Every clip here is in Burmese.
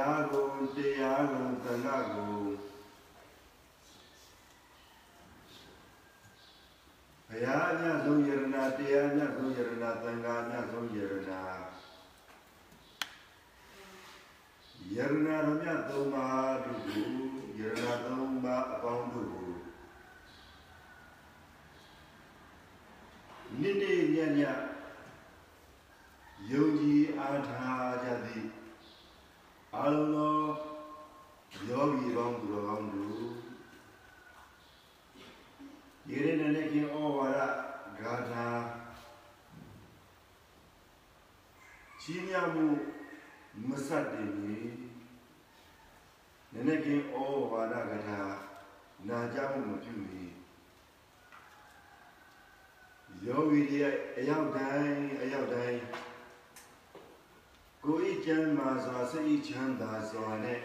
ရားကိုတရားကိုသံဃာကိုဘုရားအမြတ်ဆုံးယရနာတရားအမြတ်ဆုံးယရနာသံဃာအမြတ်ဆုံးယရနာယရနာတော်မြတ်သုံးပါးတို့ကိုယရနာသုံးပါးအပေါင်းတို့ကိုနေ့နေ့ညညယုံကြည်အားထားကြသည် အလုံးသောယောဂီပေါင်းသူတော်ကောင်းတို့ဒီရနေ့နဲ့ခင်ဩဝါဒဂါထာချင်းမြမှုမစတ်တင်ပြီနည်းနည်းခင်ဩဝါဒဂါထာနာကြမှုမပြုမီယောဂီတွေအရောက်တိုင်းအရောက်တိုင်း ကိုယ်ဤကျမ်းမာစွာစိတ်ဤချမ်းသာစွာနဲ့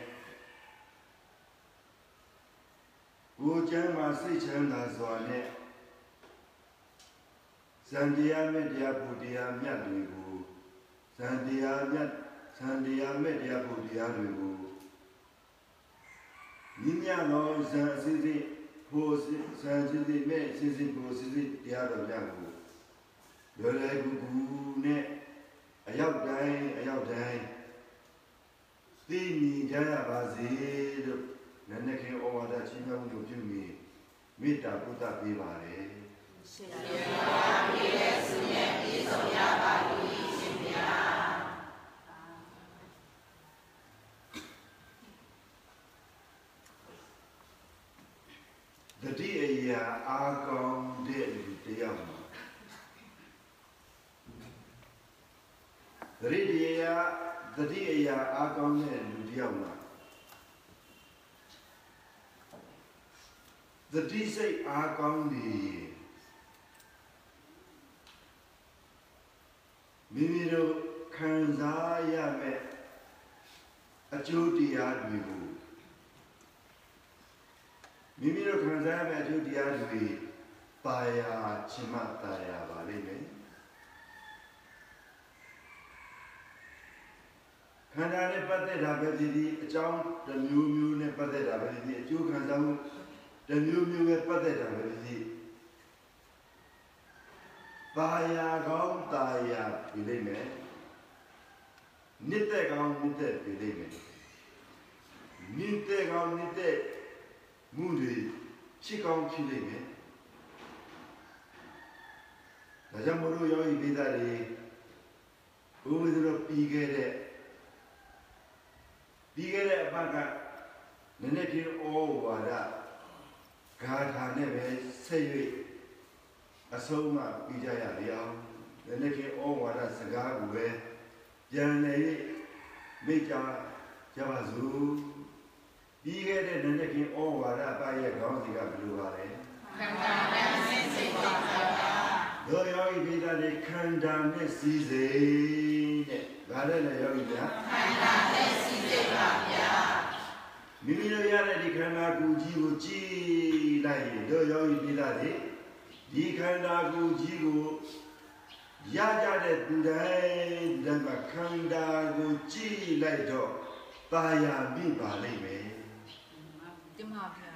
ကိုယ်ကျမ်းမာစိတ်ချမ်းသာစွာနဲ့ဇန်တရားမဲ့တရားဘုတရားမြတ်တွေကိုဇန်တရားမြတ်ဇန်တရားမဲ့တရားဘုတရားတွေကိုမြင့်မြတ်သောဇန်အစစ်စစ်ဖို့ဇန်စစ်စစ်မဲ့စစ်စစ်ကိုစစ်စစ်တရားတော်များကိုလွယ်လွယ်ကူကူနဲ့အ ရောက်တိုင်းအရောက်တိုင်းသိမြင်ကြရပါစေလို့နည်းနည်းခင်ဩဝါဒချီးမြှောက်မှုပြုမိမေတ္တာပုဒ်ပေးပါတယ်ရှင်ဘုရားပြည့်တဲ့ဆုနဲ့ပြည့်စုံရပါလို့ရှင်ဘုရားတတိအရာအာကောင်းတဲ့လူတယောက်မှာတတိအရာ တတိအရာအာကောင်းတဲ့လူတယောက်မှာတတိစိတ်အာကောင်းနေမိမိတို့ခံစားရမယ့်အကျိုးတရားတွေကိုမိမိတို့ခံစားရမယ့်အကျိုးတရားတွေပါရာချင်မှတာယာပါလိမ့်မယ် ခန္ဓာနဲ့ပတ်သက်တာပဲဖြစ်ပြီးအကြောင်းတစ်မျိုးမျိုးနဲ့ပတ်သက်တာပဲဖြစ်ပြီးအကျိုးခံစားမှုတစ်မျိုးမျိုးပဲပတ်သက်တာပဲဖြစ်ပြီးပါရာကောင်းတာယာပြီလိမ့်မယ်နှစ်သက်ကောင်းနှစ်သက်ပြီလိမ့်မယ်နှစ်သက်ကောင်းနှစ်သက်မှုတွေဖြစ်ကောင်းဖြစ်လိမ့်မယ်ဒါကြောင့်မလို့ယောဂီပိသတွေဘုရားတို့ပြီးခဲ့တဲ့ ပြီးခဲ့တဲ့အပတ်ကနည်းနည်းချင်းဩဝါဒဂါထာနဲ့ပဲဆက်၍အဆုံးမပြီးကြရလေအောင်နည်းနည်းချင်းဩဝါဒစကားကိုပဲပြန်လေမိကြကြပါစို့ပြီးခဲ့တဲ့နည်းနည်းချင်းဩဝါဒပါရဲ့ခေါင်းစီကဘယ်လိုပါလဲခန္ဓာနဲ့စိတ်စိတ်ပါဗျာတို့ယောဂီပိသတွေခန္ဓာနဲ့စီစိတဲ့ ဗာလဲလေယောဂီများခန္ဓာနဲ့စိတ်ပါဗျာမိမိတို့ရတဲ့ဒီခန္ဓာကိုယ်ကြီးကိုကြည်လိုက်ရင်တို့ယောဂီပြည်သားတွေဒီခန္ဓာကိုယ်ကြီးကိုရကြတဲ့သူတိုင်းဓမ္မခန္ဓာကိုကြည်လိုက်တော့ပါရပြီပါလိမ့်မယ်တမပါဗျာ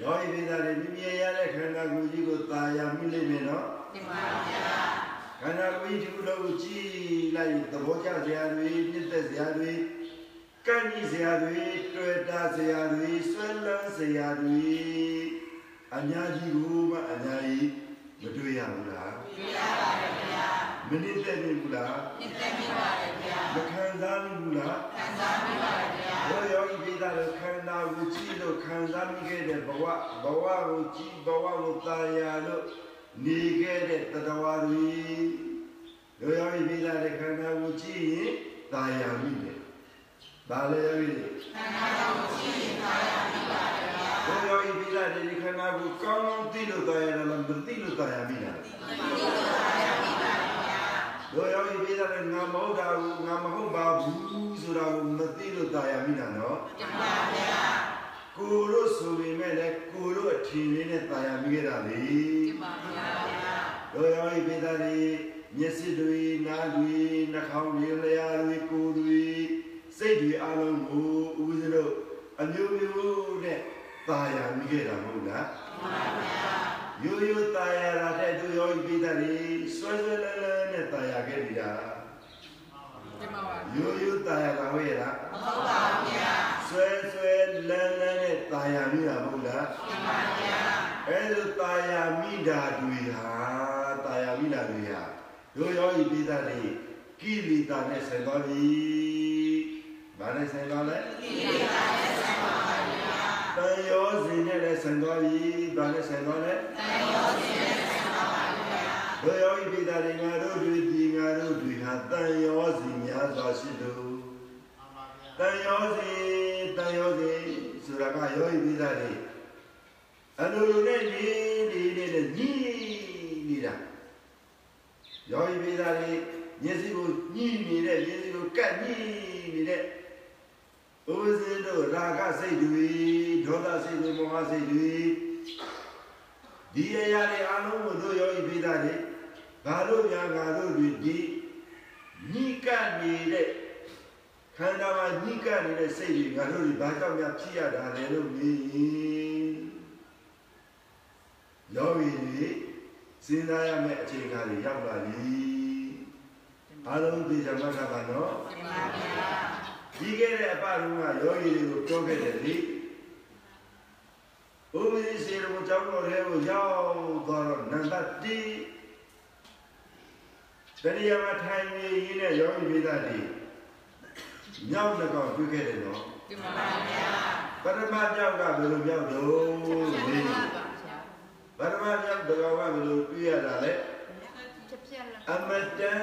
ယောဂီပြည်သားတွေမိမိရတဲ့ခန္ဓာကိုယ်ကြီးကိုပါရမိလိမ့်မယ်နော်တမပါဗျာ ခန္ဓာကိုယ်ကြီးဒီလိုကြည်လိုက်သဘောကျစရာတွေမြင့်သက်စရာတွေကန့်ကြီးစရာတွေတွေ့တာစရာတွေဆွဲလန်းစရာတွေအများကြီးကိုမအများကြီးမတွေ့ရဘူးလားတွေ့ရပါတယ်ခင်ဗျာမနစ်သက်နေဘူးလားနစ်သက်နေပါတယ်ခင်ဗျာမခံစားမိဘူးလားခံစားမိပါတယ်ခင်ဗျာဘောယောဂီပိသားတို့ခန္ဓာကိုကြည့်လို့ခံစားမိခဲ့တဲ့ဘဝဘဝကိုကြည့်ဘဝကိုသာယာလို့ နေခဲ့တဲ့တတဝါတွေရောရောမိလာတဲ့ခန္ဓာကိုကြည့်ရင်တာယာမိတယ်။ဒါလည်းပြီခန္ဓာကိုကြည့်ရင်တာယာမိပါလား။ရောရောမိလာတဲ့ခန္ဓာကိုကောင်းကောင်းသိလို့တာယာလားမသိလို့တာယာမိလား။ရောရောဤပြည်သားကငါမဟုတ်တာကိုငါမဟုတ်ပါဘူးဆိုတာကိုမသိလို့တာယာမိတာနော်။မှန်ပါဗျာ။ ကိုတို့ဆိုပေမဲ့လည်းကိုတို့အထင်လေးနဲ့တာယာမိခဲ့တာလေတင်ပါဗျာတို့ရောဤပိသားတွေမျက်စိတွေနားတွေနှာခေါင်းတွေလျှာတွေကိုယ်တွေစိတ်တွေအလုံးကိုဦးဇင်းတို့အမျိုးမျိုးနဲ့တာယာမိခဲ့တာမဟုတ်လားတင်ပါဗျာရိုးရိုးတာယာတာတဲ့တို့ရောဤပိသားတွေဆွဲဆွဲလဲလဲနဲ့တာယာခဲ့နေတာတင်ပါပါရိုးရိုးတာယာတာဝဲလားမဟုတ်ပါဘူးဗျာဆွဲဆွဲလန်းလန်းနဲ့ တာယာမိတာမဟုတ်လားတင်ပါဗျာအဲလိုတာယာမိတာတွေဟာတာယာမိတာတွေဟာရိုးရောဤပိသားတွေကိလေသာနဲ့ဆိုင်သွားပြီ။ဘာနဲ့ဆိုင်သွားလဲဒီလေးပါနဲ့ဆက်ပါပါဗျာ။တန်ရောစဉ်နဲ့လည်းဆိုင်သွားပြီ။ဘာနဲ့ဆိုင်သွားလဲတန်ရောစင်းနဲ့ဆက်ပါပါဗျာ။ရိုးရောဤပိသားတွေငါတို့တွေဒီငါတို့တွေဟာတန်ရောစဉ်များစွာရှိသူ။တန်ရောစဉ်တန်ရောစဉ် ဆိုတာကရောဤပိသားတွေအလိုလိုနဲ့နေနေနေနဲ့ညီနေတာ။ရောဤပိသားတွေမျက်စိကိုညှိနေတဲ့မျက်စိကိုကတ်ညှိနေတဲ့ဥပဇင်းတို့ရာဂစိတ်တွေဒေါသစိတ်တွေမောဟစိတ်တွေဒီအရာတွေအလုံးကိုတို့ရောဤပိသားတွေဘာလို့များငါတို့တွေဒီညှိကပ်နေတဲ့ ခန္ဓာမှာညှိကပ်နေတဲ့စိတ်တွေငါတို့တွေဘာကြောင့်များဖြစ်ရတာလဲလို့မြင်ရင်ယောဂီတွေစဉ်းစားရမယ့်အခြေခံတွေရောက်လာပြီအားလုံးသိကြမှာကပါနော်တင်ပါဗျာပြီးခဲ့တဲ့အပတုန်းကယောဂီတွေကိုပြောခဲ့တယ်လေဘုမင်းစေရုံကြောင့်တော်တွေကိုရောက်သွားတော့နံပါတ်1တရားမထိုင်နေရင်းနဲ့ယောဂီပိသတိ မြောက်တစ်ကောင်တွေ့ခဲ့တယ်နော်တင်ပါဗျာပထမမြောက်ကဘယ်လိုမြောက်တော့လေပထမမြောက်တစ်ကောင်ကဘယ်လိုတွေ့ရတာလဲချက်ပြက်လာအမတန်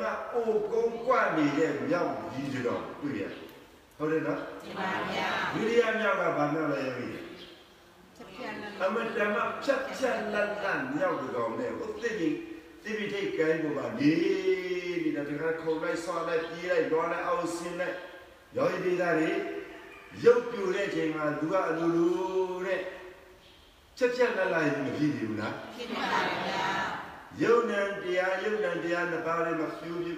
မအိုကုန်းကွနေတဲ့မြောက်ကြီးတစ်ကောင်တွေ့ရဟုတ်တယ်နော်တင်ပါဗျာဒုတိယမြောက်ကဘာမြောက်လဲယောဂီချက်ပြက်လာအမတမဖြတ်ဖြတ်လတ်လတ်မြောက်ကောင်နဲ့ဥသိပြီတိပိထိတ်ကိုင်းပေါ်မှာနေ နေတာတခါခုံလိုက်ဆွာလိုက်ပြေးလိုက်တော့လိုက်အောင်ဆင်းလိုက်ရောဤဒေသတွေရုပ်ပြိုတဲ့ချိန်မှာသူကအလိုလိုတဲ့ချက်ချက်လတ်လတ်မဖြစ်ဘူးလားဖြစ်ပါဗျာယုံနံတရားယုံနံတရားနှစ်ပါးလေးမပြူပြူ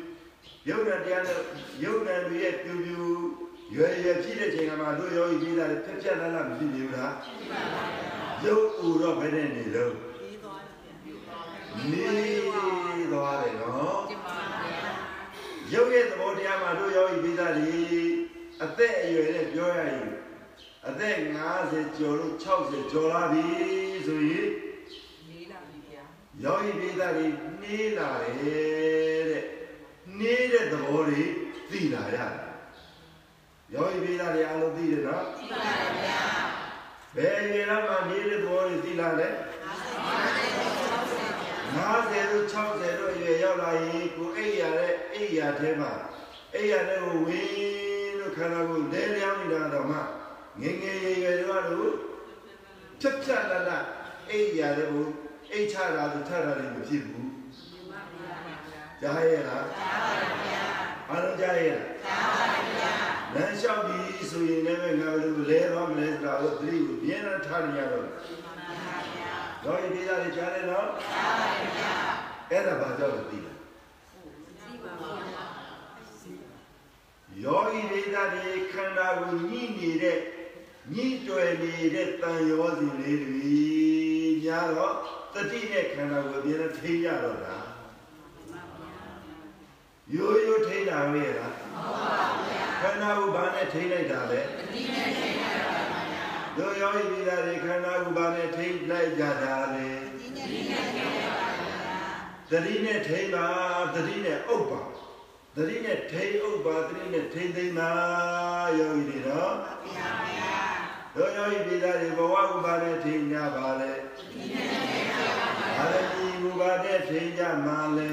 ယုံနံတရားနဲ့ယုံနံတွေရဲ့ပြူပြူရွယ်ရွယ်ဖြစ်တဲ့ချိန်မှာတို့ရောဤဒေသတွေဖြတ်ဖြတ်လတ်လတ်မဖြစ်ဘူးလားဖြစ်ပါဗျာရုပ်ဥတော့ဘယ်နဲ့နေလို့ပြီးသွားတယ်နေသွားတယ်နော်တင်ပါဗျာ ရုပ်ရဲ့သဘောတရားမှာတို့ရောဤပိသားတွေအသက်အရွယ်နဲ့ပြောရရင်အသက်50ကျော်လို့60ကျော်လာပြီဆိုရင်လေးလာပြီဗျာရောဤပိသားတွေနှေးလာတယ်တဲ့နှေးတဲ့သဘောတွေသိလာရတယ်ရောဤပိသားတွေအလုံးသိတယ်နော်တင်ပါဗျာဘယ်ရေလာမှနှေးတဲ့သဘောတွေသိလာတယ် 50တို့60တို့အရွယ်ရောက်လာရင်ကိုအိယာတဲ့အိယာထဲမှာအိယာတဲ့ကိုဝင်းလို့ခန္ဓာကိုယ်လဲလျောင်းနေတာတော့မှငယ်ငယ်ရွယ်ရွယ်တို့ဖြတ်ဖြတ်လတ်လတ်အိယာတဲ့ကိုအိတ်ချတာသူထတာလည်းမဖြစ်ဘူးတင်ပါဗျာကြားရဲ့လားကြားပါဗျာအားလုံးကြားရဲ့လားကြားပါဗျာလမ်းလျှောက်ပြီးဆိုရင်လည်းငါဘယ်လိုလဲတော့မလဲဆိုတာကိုသတိကိုပြင်းထန်ထားနေရတော့ တင်ပါဗျာတော့ဒီဒေသတွေကြားတယ်နော်ကြားပါဗျာအဲ့ဒါဘာကြောင့်လဲသိလားသိပါဗျာယောဂီဒေသတွေခန္ဓာကိုညှိနေတဲ့ညှိတွယ်နေတဲ့တန်ရောစီလေးတွေညာတော့တတိနဲ့ခန္ဓာကိုအပြည့်နဲ့ထိရတော့တာရိုးရိုးထိတာပဲလားခန္ဓာကိုဘာနဲ့ထိလိုက်တာလဲတို့ ယောဂီဒေသတွေခန္ဓာကိုဘာနဲ့ထိလိုက်ကြတာလဲတတိနဲ့ထိပါတတိနဲ့ဥပ္ပါတတိနဲ့ထိဥပ္ပါတတိနဲ့ထိသိမ့်ပါယောဂီတွေတော့တို့ယောဂီပိသားတွေဘဝဥပါနဲ့ထိညာပါလေဘာလဲဒီဥပါနဲ့ထိညာမှာလေ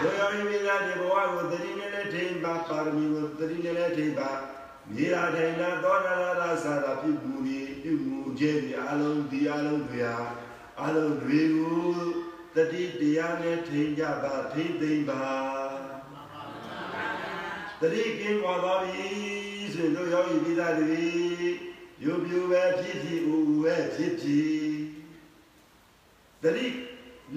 တို့ယောဂီပိသားတွေဘဝကိုသတိနဲ့လည်းထိပါပါရမီကိုသတိနဲ့လည်းထိပါ မြေရာထိုင်တာသောနာရာသာသာပြုမှုတွေပြုမှုခြင်းဒီအလုံးဒီအလုံးတွေဟာအလုံးတွေကိုတတိတရားနဲ့ထိကြပါထိသိမ့်ပါတတိကင်းသွားပါပြီဆိုရင်တို့ယောဂီပိသားတွေယူပြူပဲဖြစ်ဖြစ်ဦးဦးပဲဖြစ်ဖြစ်တတိ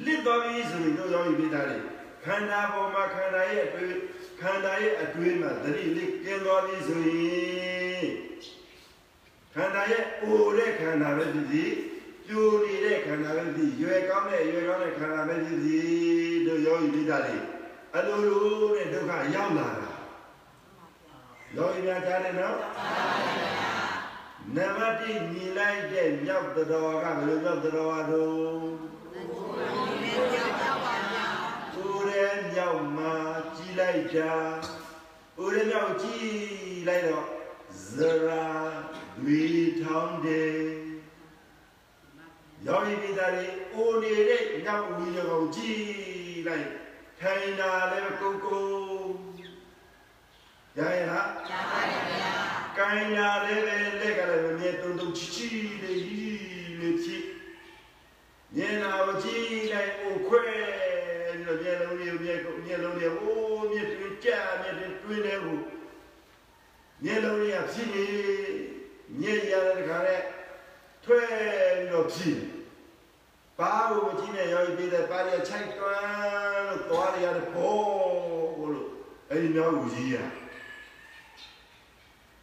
လစ်တော်ပြီဆိုရင်တို့ယောဂီပိတာတွေခန္ဓာပေါ်မှာခန္ဓာရဲ့အတွေ့ ခန္ဓာရဲ့အတွေ့မှာတတိလစ်ကင်းတော်ပြီဆိုရင်ခန္ဓာရဲ့အိုတဲ့ခန္ဓာပဲဖြစ်ဖြစ်ပြိုနေတဲ့ခန္ဓာပဲဖြစ်ရွယ်ကောင်းတဲ့ရွယ်ကောင်းတဲ့ခန္ဓာပဲဖြစ်ဖြစ်တို့ယောဂီပိတာတွေအလိုလိုနဲ့ဒုက္ခရောက်လာတာယောဂီများကြားတယ်နော်နံပါတ်1ညီလိုက်တဲ့မြောက်တော်ကဘယ်လိုမြောက်တော်တော့ဦးရဲမြောက်မှာ ကြီးလိုက်တာဦးရဲမြောက်ကြီးလိုက်တော့ဇရာဝီထောင်းတယ်ယောဂီပိသားတွေအိုနေတဲ့မြောက်ဝီရောင်ကြီးလိုက်ထိုင်တာလည်းကိုကိုရရလားရပါတယ်ဗျာကိုင်းတာလည်းပဲလက်ကလည်းမမြဲတုံတုံချီချီလေးကြီးလေးဖြစ်ညနာကိုကြည့်လိုက်အိုခွဲပြီး တော့မျက်လုံးလေးမျက်ကိုမျက်လုံးလေးအိုးမျက်တွင်ကြာမျက်တွင်တွင်းနေဘူးမျက်လုံးလေးကဖြစ်နေညက်ရတဲ့ခါနဲ့ထွဲပြီးတော့ဖြစ်ဘာလို့မကြည့်နဲ့ရောပြီးတဲ့ပါရချိုက်တွန်းလို့သွားရတဲ့ဘောလို့အဲ့ဒီမြောက်ကိုကြီးရ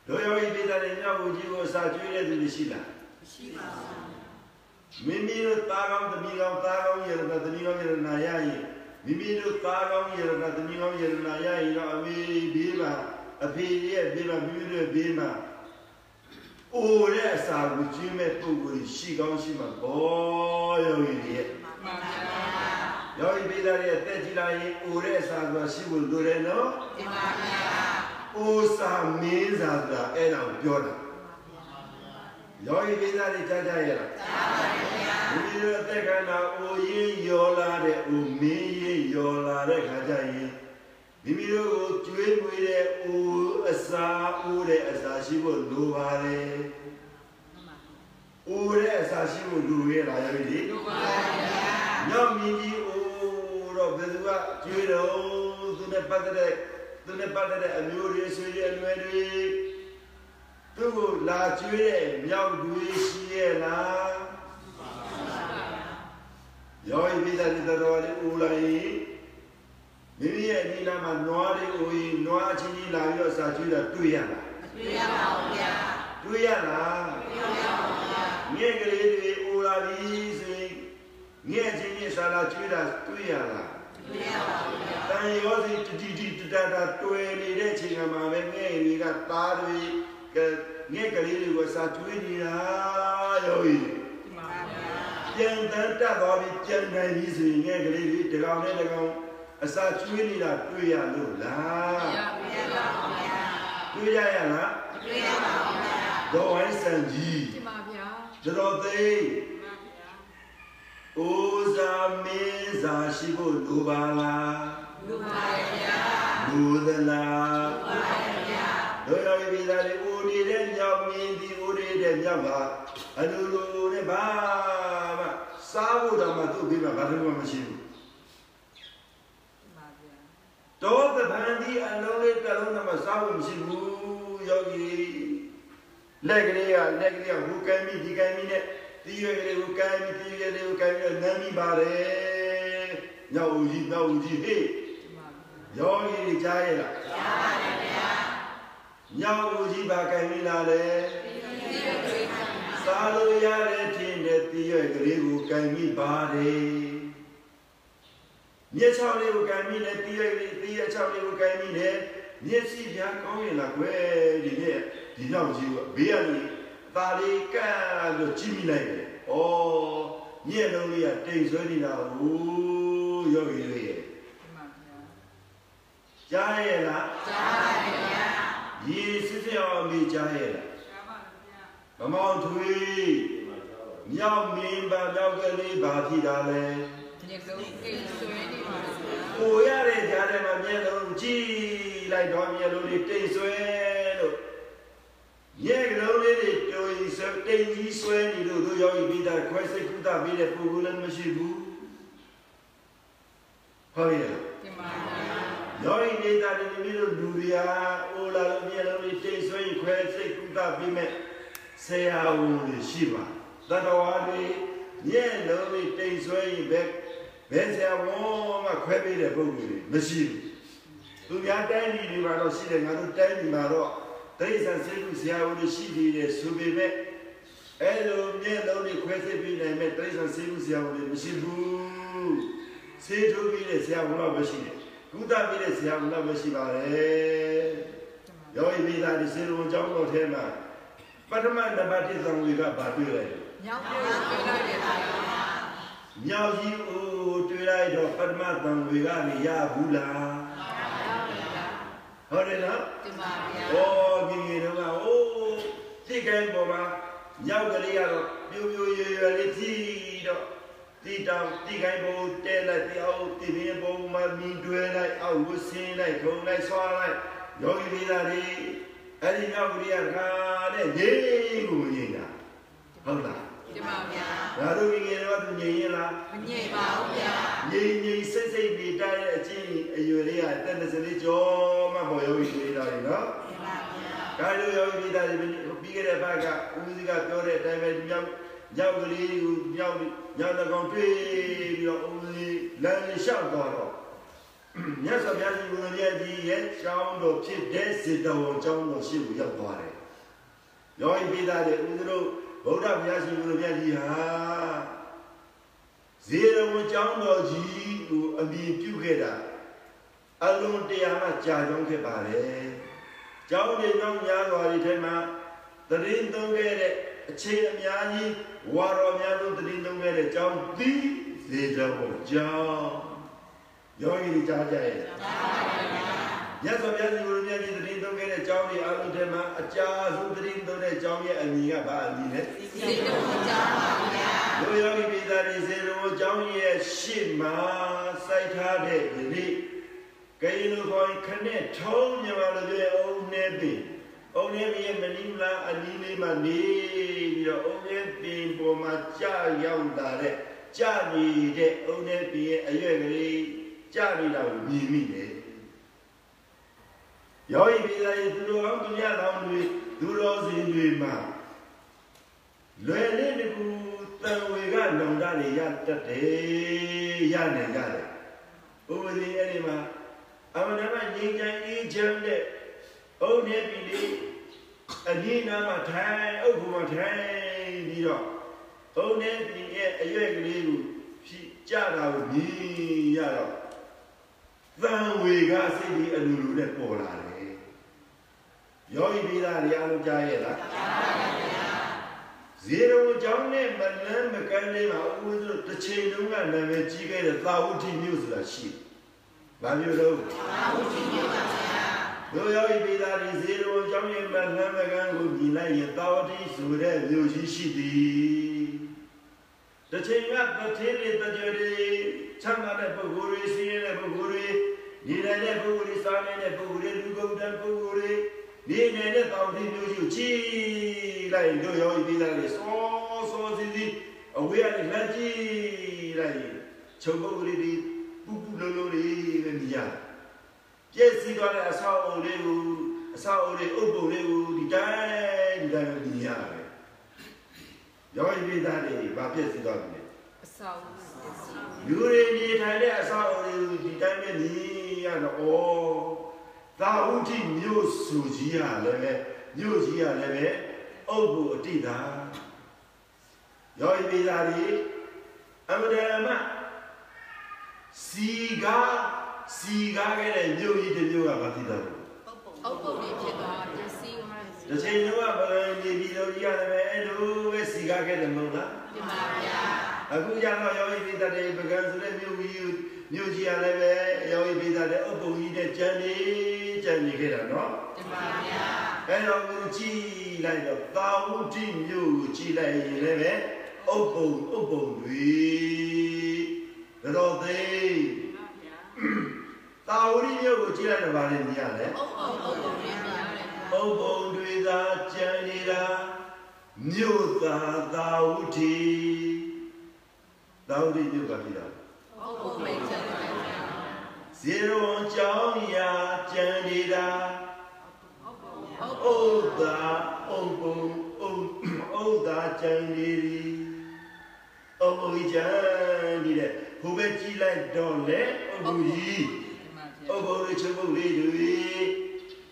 တို့ရောပြီးတဲ့မြောက်ကိုကြီးကိုစာကျွေးတဲ့သူရှိလားရှိပါဘူးမိမိတို့သားကောင်းသမီးကောင်းသားကောင်းရတနာသမီးကောင်းရတနာရရင် မိမိတို့သားကောင်းရတနာသမီးကောင်းရတနာရရင်တော့အမေဘေးမှာအဖေရဲ့ဘေးမှာမိမိတို့ဘေးမှာအိုတဲ့အစာကိုကျွေးမဲ့ပုဂ္ဂိုလ်ရှိကောင်းရှိမှာဘောယောဂီတွေရဲ့မှန်ပါဗျာယောဂီပိသားရဲ့တက်ကြည်လာရင်အိုတဲ့အစာကိုရှိဖို့လိုတယ်နော်မှန်ပါဗျာအိုစာမင်းစာဆိုတာအဲ့ဒါကိုပြောတာ ယောဂီပိသားတွေကြားကြရလားကြားပါဗျာဒီလိုအသက်ခန္ဓာအိုရင်းယောလာတဲ့အိုမင်းရင်းယောလာတဲ့ခါကျရင်မိမိတို့ကိုကျွေးမွေးတဲ့အိုအစာအိုတဲ့အစာရှိဖို့လိုပါတယ်အိုတဲ့အစာရှိဖို့လိုရလားယောဂီတွေလိုပါဗျာညောင်မြင်ကြီးအိုတော့ဘယ်သူကကျွေးတော့သူနဲ့ပတ်သက်တဲ့သူနဲ့ပတ်သက်တဲ့အမျိုးတွေဆွေတွေအလွယ်တွေ သူ့ကိုလာကျွေးတဲ့မြောက်တွေရှိရဲ့လားယောဂီပိသတိတော်လေးဦးလိုက်မိမိရဲ့အနိနာမှာနွားလေးဦးရင်နွားချင်းကြီးလာပြီးတော့စာကျွေးတာတွေ့ရလားတွေ့ရပါဘူးဗျာတွေ့ရလားတွေ့ရပါဘူးဗျာငဲ့ကလေးတွေဦးလာပြီဆိုရင်ငဲ့ချင်းကြီးစာလာကျွေးတာတွေ့ရလားတွေ့ရပါဘူးဗျာတန်ရောစီတတိတိတတတာတွေ့နေတဲ့ချိန်မှာပဲငဲ့တွေကသားတွေ ကငဲ့ကလေးတွေကိုစာကျွေးနေတာယောဂီပြန်တန်းတက်သွားပြီးပြန်နိုင်ပြီဆိုရင်ငဲ့ကလေးတွေတကောင်နဲ့တကောင်အစာကျွေးနေတာတွေ့ရလို့လားတွေ့ရပါဘူးဗျာတွေ့ရရလားတွေ့ရပါဘူးဗျာဒေါ်ဝိုင်းစံကြီးတင်ပါဗျာကျွန်တော်သိဦးဇာမင်းဇာရှိဖို့လိုပါလားလိုပါရဲ့ဗျာလိုသလားလိုပါရဲ့ဗျာတို့ရောဒီသားလေးဦးနေတဲ့ညောင်မင်း ဒီဦးနေတဲ့ညောင်ကအလိုလိုနဲ့ဘာမှစားဖို့တော့မှသူ့ပြီးမှဘာလို့မှမရှိဘူးတော့တပန်းဒီအလုံးလေးတစ်လုံးနဲ့မစားဖို့မရှိဘူးယောဂီလက်ကလေးကလက်ကလေးကဟိုကမ်းပြီးဒီကမ်းပြီးနဲ့ဒီရွယ်ကလေးကိုကမ်းပြီးဒီရွယ်ကလေးကိုကမ်းပြီးနမ်းပြီးပါတယ်ညောင်ဦးကြီးညောင်ဦးကြီးဟေးယောဂီတွေကြားရလားကြားပါတယ်ဗျာညောင်ဦးကြီးပါကမ်းပြီးလာလေ စားလို့ရတဲ့ထင်တဲ့ဒီရွယ်ကလေးကိုကမ်းပြီးပါတယ်မျက်ချောင်းလေးကိုကင်ပြီးနဲ့တီးရိုက်လေးတီးရချောင်းလေးကိုကင်ပြီးနဲ့မျက်စိပြားကောင်းရင်လားကွယ်ဒီနေ့ဒီနောက်ကြီးကဘေးကနေตาလေးကန့်လို့ကြည့်မိလိုက်တယ်။ဩညက်လုံးလေးကတိမ်ဆွဲနေတာဟုတ်ယောဂီလေးရဲ့ကြားရဲ့လားကြားပါဗျာရေစစ်စစ်အောင်မေးကြားရဲ့လားကြားပါဗျာ မမောင်ထွေးမြောက်မင်းပါမြောက်ကလေးဘာဖြစ်တာလဲညလုံးအိမ်ဆွဲနေပါဗျာကိုရတဲ့ကြားထဲမှာမျက်လုံးကြည့်လိုက်တော့မျက်လုံးလေးတိတ်ဆွဲလို့မျက်လုံးလေးတွေတိုးရင်ဆွဲတိတ်ကြီးဆွဲနေလို့တို့ယောဂီပိတာခွဲစိတ်ကုသပေးတဲ့ပုဂ္ဂိုလ်လည်းမရှိဘူးဟုတ်ရဲ့တင်ပါဗျာယောဂီနေတာဒီမျိုးလူတွေဟာအိုလာလို့မျက်လုံးလေးတိတ်ဆွဲရင်ခွဲစိတ်ကုသပေးမဲ့ ဆရာဝန်တွေရှိပါတတော်တွေညဲ့လုံးလေးတိမ်ဆွဲရင်ပဲဘယ်ဆရာဝန်မှခွဲပေးတဲ့ပုဂ္ဂိုလ်တွေမရှိဘူးသူများတိုင်းပြည်တွေမှာတော့ရှိတယ်ငါတို့တိုင်းပြည်မှာတော့တိရစ္ဆာန်စေကုဆရာဝန်တွေရှိသေးတယ်ဆိုပေမဲ့အဲ့လိုညဲ့လုံးလေးခွဲစိတ်ပေးနိုင်မဲ့တိရစ္ဆာန်စေကုဆရာဝန်တွေမရှိဘူးစေထုတ်ပြီးတဲ့ဆရာဝန်တော့မရှိတယ်ကုသပြီးတဲ့ဆရာဝန်တော့မရှိပါနဲ့ယောဂီမိသားစုစေရုံကျောင်းတော်ထဲမှာ ပထမနံပါတ်1သံဝေကဘာတွေ့လိုက်လဲညောင်းပြေးပြေးလိုက်တယ်ဗျာမြောက်ကြီးဦးတွေ့လိုက်တော့ပထမသံဝေကနေရဘူးလားဟုတ်တယ်နော်တင်ပါဗျာဩဒီငယ်တော့ကအိုးသိကဲပေါ်မှာမြောက်ကလေးကတော့ပြိုပြိုရွရွလေးကြည့်တော့ဒီတောင်ဒီကိုင်းဘုံတဲလိုက်တယောက်ဒီဘင်းဘုံမှာမြင်တွဲလိုက်အောက်ဝဆင်းလိုက်ခုံလိုက်ဆွာလိုက်ယောဂီလေးသားတွေ အဲ့ဒီမြောက်ကလေးကခါတဲ့ငြိမ်ကိုမငြိမ်တာဟုတ်လားတင်ပါဗျာငါတို့ငယ်တော့သူငြိမ်ရင်လားမငြိမ်ပါဘူးဗျာငြိမ်ငြိမ်စိတ်စိတ်နေတိုင်းတဲ့အချင်းအရွယ်လေးကတက်တဲ့စလေးကြောမှပေါ်ယောဂီလေးသားတွေနော်တင်ပါဗျာကာယယောဂီသားတွေပြီးခဲ့တဲ့ဘက်ကဦးစီးကပြောတဲ့အတိုင်းပဲမြောက်မြောက်ကလေးကိုမြောက်မြောက်တကောင်တွေ့ပြီးတော့ဦးစီးလမ်းလျှောက်သွားတော့ မြတ်စွာဘုရားရှင်ကိုယ်တော်ကြီးရဲ့ကျောင်းတော်ဖြစ်တဲ့စေတဝန်ကျောင်းတော်ရှိကိုရောက်သွားတယ်။ယောဂီပိသားတွေဦးဇတို့ဗုဒ္ဓဘုရားရှင်ကိုယ်တော်ကြီးဟာဇေရဝန်ကျောင်းတော်ကြီးကိုအမြင်ပြုခဲ့တာအလုံးတရားမှကြာကြောင်းခဲ့ပါတယ်။ကျောင်းတွေနောက်များစွာတွေထဲမှာတရင်သုံးခဲ့တဲ့အချိန်အများကြီးဝါတော်များဆုံးတရင်သုံးခဲ့တဲ့ကျောင်းဒီဇေရဝန်ကျောင်း ယောဂီတွေကြားကြရဲ့မြတ်စွာဘုရားရှင်ကိုယ်တော်မြတ်ကြီးတရင်သုံးခဲ့တဲ့ကျောင်းတွေအားလုံးထဲမှာအကြာဆုံးတရင်သုံးတဲ့ကျောင်းရဲ့အမည်ကဘာအမည်လဲစိတ်တော်ကြောင်းပါဗျာလူယောဂီပိသားတွေစေတော်ကျောင်းရဲ့ရှေ့မှာစိုက်ထားတဲ့ယနေ့ကိယလူခေါ်ခနဲ့ထုံးမြမလို့ပြောအုံနေပြီအုံနေပြီရဲ့မနီမလာအနီးလေးမှာနေပြီးတော့အုံနေပြီပေါ်မှာကြာရောက်လာတဲ့ကြာနေတဲ့အုံနေပြီရဲ့အရွက်ကလေး ကြာနေတာကိုမြင်မိတယ်ယောဂီပြည်သားရဲ့သူတော်ကောင်းသူများတော်တွေသူတော်စင်တွေမှာလွယ်လေးတကူတန်ဝေကလုံတာတွေရတတ်တယ်ရနိုင်ကြတယ်ဥပဒေအဲ့ဒီမှာအမနာမငြိမ်းချမ်းအေးချမ်းတဲ့အုံနေပြီလေအဒီနာမှာထိုင်အုပ်ကူမှာထိုင်ပြီးတော့အုံနေပြီရဲ့အရွက်ကလေးကိုဖြီးကြတာကိုမြင်ရတော့ သံဝေကစိတ်ဒီအလိုလိုနဲ့ပေါ်လာတယ်ယောဂီပိသားတွေအားလုံးကြားရဲ့လားကြားပါပါဗျာဇေရဝကျောင်းနဲ့မလန်းမကန်းလေးမှာဥပဒေတစ်ချိန်တုန်းကနာမည်ကြီးခဲ့တဲ့သာဝတိမြို့ဆိုတာရှိတယ်။ဘာမျိုးလို့သာဝတိမြို့ပါဗျာ။တို့ယောဂီပိသားတွေဇေရဝကျောင်းရဲ့မလန်းမကန်းကိုမြင်လိုက်ရင်သာဝတိဆိုတဲ့မြို့ကြီးရှိသည်။တစ်ချိန်ကတထေးတွေတကြွတွေ ချမ်းသာတဲ့ပုဂ္ဂိုလ်တွေစီးရဲတဲ့ပုဂ္ဂိုလ်တွေနေနိုင်တဲ့ပုဂ္ဂိုလ်တွေစားနိုင်တဲ့ပုဂ္ဂိုလ်တွေလူကုန်တဲ့ပုဂ္ဂိုလ်တွေနေနေတဲ့တောင်တိမျိုးကြီးကိုကြည့်လိုက်တို့ရောပြီးသားလေစောစောစီစီအဝေးကနေလှမ်းကြည့်လိုက်ချုပ်ပုတ်ကလေးတွေပူပူလုံးလုံးတွေပဲမြင်ရပြည့်စည်သွားတဲ့အဆောက်အုံလေးကိုအဆောက်အုံလေးအုပ်ပုံလေးကိုဒီတိုင်းဒီတိုင်းမြင်ရတယ်ရောပြီးသားတွေဘာပြည့်စည်သွားပြီလဲအဆောက်ပစ္စည်း လူတွေနေထိုင်တဲ့အဆောက်အုံလေးကိုဒီတိုင်းပဲမြင်ရတော့ဩသာဝတိမြို့စုကြီးရလည်းပဲမြို့ကြီးရလည်းပဲအုပ်ဖို့အတိတာယောဂီပိသားဒီအမဒမစီကားစီကားခဲ့တဲ့မြို့ကြီးတစ်မြို့ကဘာဖြစ်တော့လဲအုပ်ပုံတွေဖြစ်သွားပစ္စည်းသွားတယ်တစ်ချိန်တော့ဗလန်ဒီပြည်တော်ကြီးရတယ်ပဲအဲ့လိုပဲစီကားခဲ့တယ်မဟုတ်လားတင်ပါဗျာ အခုကျတော့ယောဂီပိသားတွေပကံဆိုတဲ့မြို့ကြီးမြို့ကြီးရလည်းပဲယောဂီပိသားတွေအုပ်ပုံကြီးနဲ့ကြံနေကြံနေခဲ့တာနော်တင်ပါဗျာအဲ့တော့ကိုကြည့်လိုက်တော့တာဝတိမြို့ကိုကြည့်လိုက်ရင်လည်းပဲအုပ်ပုံအုပ်ပုံတွေတော်သိတာဝတိမြို့ကိုကြည့်လိုက်တော့ဗာလဲမြင်ရလဲအုပ်ပုံအုပ်ပုံတွေမြင်ရတယ်အုပ်ပုံတွေသာကြံနေတာမြို့သာတာဝတိ တာဝတိမြို့ကပြည်တာအုပ်ပုံမိတ်ဆက်တယ်ဗျာဇေရွန်ကြောင်းရာကြံနေတာအုပ်ပုံဥဒ္ဒါအုံပုံအုံသာကြံနေသည်အုပ်ဘုံကြံနေတဲ့ဟိုဘက်ကြည့်လိုက်တော့လေအုပ်ဘုံကြီးမှန်ပါဗျာအုပ်ဘုံလေးချုပ်ဘုံလေးတွေ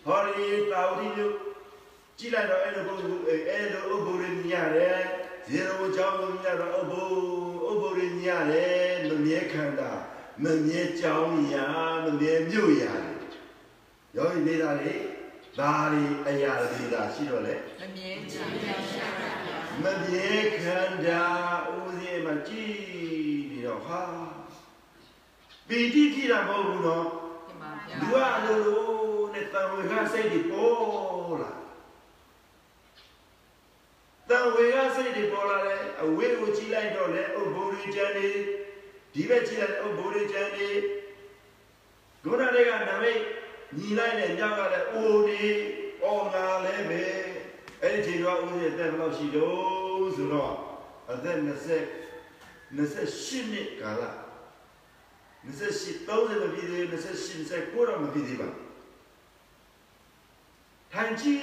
ဟောဒီတာဝတိမျိုးကြည့်လိုက်တော့အဲ့လိုဘုံအဲ့လိုအုပ်ဘုံလေးမြင်ရတယ်ဇေရဝကြောင်းမြင်ရတော့အုပ်ဘုံ အုပ်ဘုံလေးမြင်ရတယ်မမြဲခန္ဓာမမြဲကြောင်းရာမမြဲမြို့ရာရောဤနေတာလေဒါရီအရာတွေဒါရှိတော့လေမမြဲကြည်ရရှာပါဗျာမပြေခန္ဓာဦးစင်းမှာကြည်နေတော့ဟာပီတိကြည့်တာမဟုတ်ဘူးနော်ဒီမှာဗျာလူကအလိုလိုနဲ့တံဝေကစိတ်တွေပေါ်လာ တံဝေကစိတ်တွေပေါ်လာတယ်အဝေးကိုကြည့်လိုက်တော့လေအုပ်ဘိုးရီကျန်နေဒီဘက်ကြည့်လိုက်အုပ်ဘိုးရီကျန်နေဒုရတွေကနမိတ်ညီလိုက်တဲ့ညောက်ကလည်းအိုဒီအော်ငါလည်းပဲအဲ့ဒီချိန်တော့ဦးရဲ့တက်ဘယ်လောက်ရှိတော့ဆိုတော့အသက်20 28နှစ်ကာလ28 30မပြည့်သေး28 29တော့မပြည့်သေးပါထိုင်ကြည့်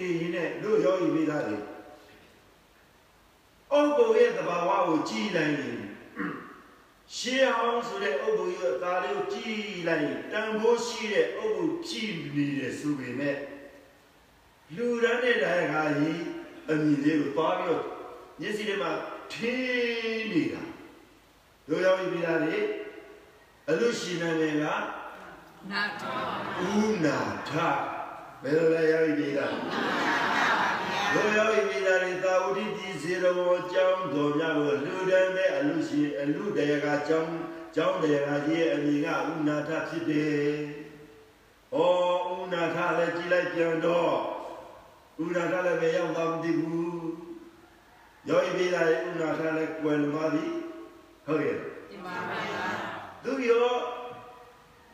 နေရင်လည်းတို့ရောဤမိသားတွေ အုပ်ကိုရဲ့သဘာဝကိုကြည်လိုက်ရင်ရှေးအောင်ဆိုတဲ့အုပ်ကိုရဲ့အသားလေးကိုကြည်လိုက်ရင်တန်ဖိုးရှိတဲ့အုပ်ကိုကြည်နေတယ်ဆိုပေမဲ့လူရမ်းတဲ့တိုင်းကကြီးအမြင်လေးကိုသွားပြီးတော့မျက်စိထဲမှာထင်းနေတာတို့ရောဤမိသားတွေအလူရှင်နာမည်ကနာတော်ဥနာထဘယ်လိုလဲရောက်ပြီလား ဘုရားဤမိသားတွေသာဝတိတိဇေရဝအကြောင်းတော်များကိုလူတန်းမဲ့အလူရှင်အလူတရကအကြောင်းကျောင်းတရကကြီးရဲ့အမိကဥနာထဖြစ်တယ်။ဩဥနာထလည်းကြည်လိုက်ပြန်တော့ဥနာထလည်းပဲရောက်သွားမသိဘူး။ယောဤမိသားတွေဥနာထလည်းကွယ်လွန်သွားပြီ။ဟုတ်ရဲ့ဒီမှာဗျာသူရော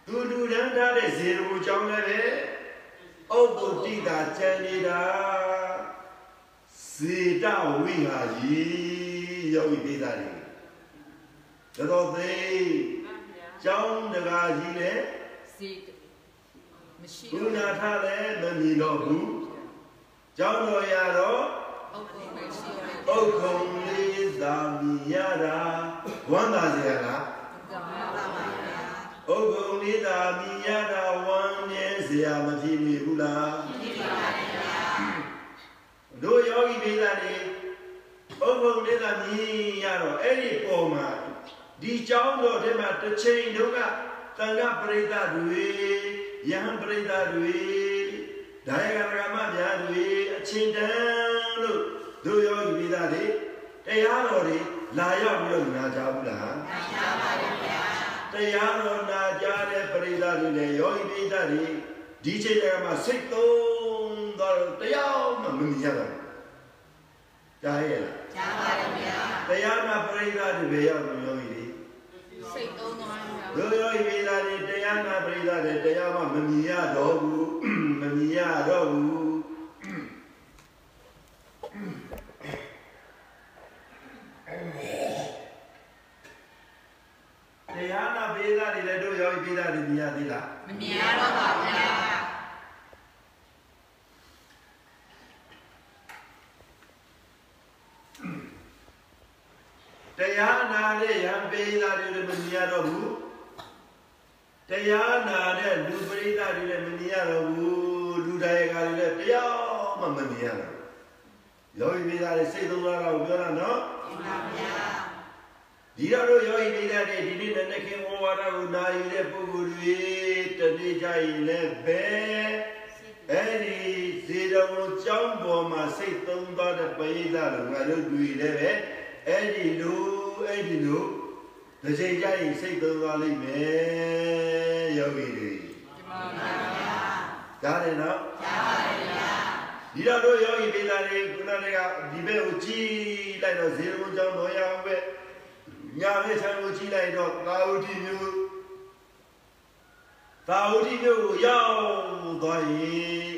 သူလူတန်းထားတဲ့ဇေရဝအကြောင်းလည်းပဲဩပုတ္တိတာကျန်နေတာ စေတဝိဟာကြီးယောဂီပိသားတွေတော်တော်သိကျောင်းတကာကြီးလည်းစီမရှိဘုတော့ရားထားလည်းမမြင်တော့ဘူးကျောင်းတော်ရတော့အုပ်ကိုမရှိရဥက္ခုံလေးသာမြင်ရတာဝမ်းသာစရာလားကမှာပါဗျာဥက္ကုံလေးသာမြင်ရတာဝမ်းနေစရာမဖြစ်နေဘူးလားဖြစ်ပါပါဗျာ တို့ယောဂီဒေသတွေဥပ္ပုံဒေသမြင်ရတော့အဲ့ဒီပုံမှာဒီကြောင်းတော်ထဲမှာတစ်ချိန်တို့ကတန်ခပရိသတ်တွေယဟန်ပရိသတ်တွေဒါယကရကမဗျာတွေအချင်းတန်းလို့တို့ယောဂီဒေသတွေတရားတော်တွေလာရောက်ပြီးတော့နာကြဘူးလားနာကြပါဘူးဗျာတရားတော်နာကြတဲ့ပရိသတ်တွေနဲ့ယောဂီပရိသတ်တွေဒီချိန်တည်းမှာစိတ်သုံး သွားတော့တရားမှမမြင်ရတော့ဘူးကြားရဲ့လားကြားပါတယ်ဗျာတရားနာပရိသတ်တွေပဲရောက်လို့ယောဂီတွေစိတ်သုံးသွားဗျာဒုယောဂီပိသတ်တွေတရားနာပရိသတ်တွေတရားမှမမြင်ရတော့ဘူးမမြင်ရတော့ဘူးတရားနာပိသတ်တွေလည်းတို့ယောဂီပိသတ်တွေမြင်ရသေးလားမမြင်ရတော့ပါဗျာ တရားနာတဲ့ရံပေးသားတွေလည်းမမြင်ရတော့ဘူးတရားနာတဲ့လူပရိသတ်တွေလည်းမမြင်ရတော့ဘူးလူတိုင်းကလည်းတရားမှမမြင်ရတော့ဘူးယောဂီပေးသားတွေစိတ်သုံးတာကိုပြောတာနော်ဒီပါဗျာဒီတော့တို့ယောဂီပေးသားတွေဒီနေ့နဲ့ခင်ဝဝါဒကိုနာယူတဲ့ပုဂ္ဂိုလ်တွေတတိကြရင်လည်းပဲအဲ့ဒီဇေတဝန်ကျောင်းပေါ်မှာစိတ်သုံးသွားတဲ့ပရိသတ်တို့ငါတို့တွေ့လည်းပဲ အဲ့ဒီလိုအဲ့ဒီလိုတစ်ချိန်ကြရင်စိတ်သုံးသွားလိမ့်မယ်ယောဂီတွေဒီမှာဗျာဒါလည်းနော်ကြားပါတယ်ဗျာဒီတော့တို့ယောဂီပိသားတွေခုနကဒီဘက်ကိုကြည့်လိုက်တော့ဇေတဝန်ကျောင်းတော်ရအောင်ပဲညာဘက်ဆံကိုကြည့်လိုက်တော့သာဝတိမျိုးသာဝတိမျိုးကိုရောက်သွားရင်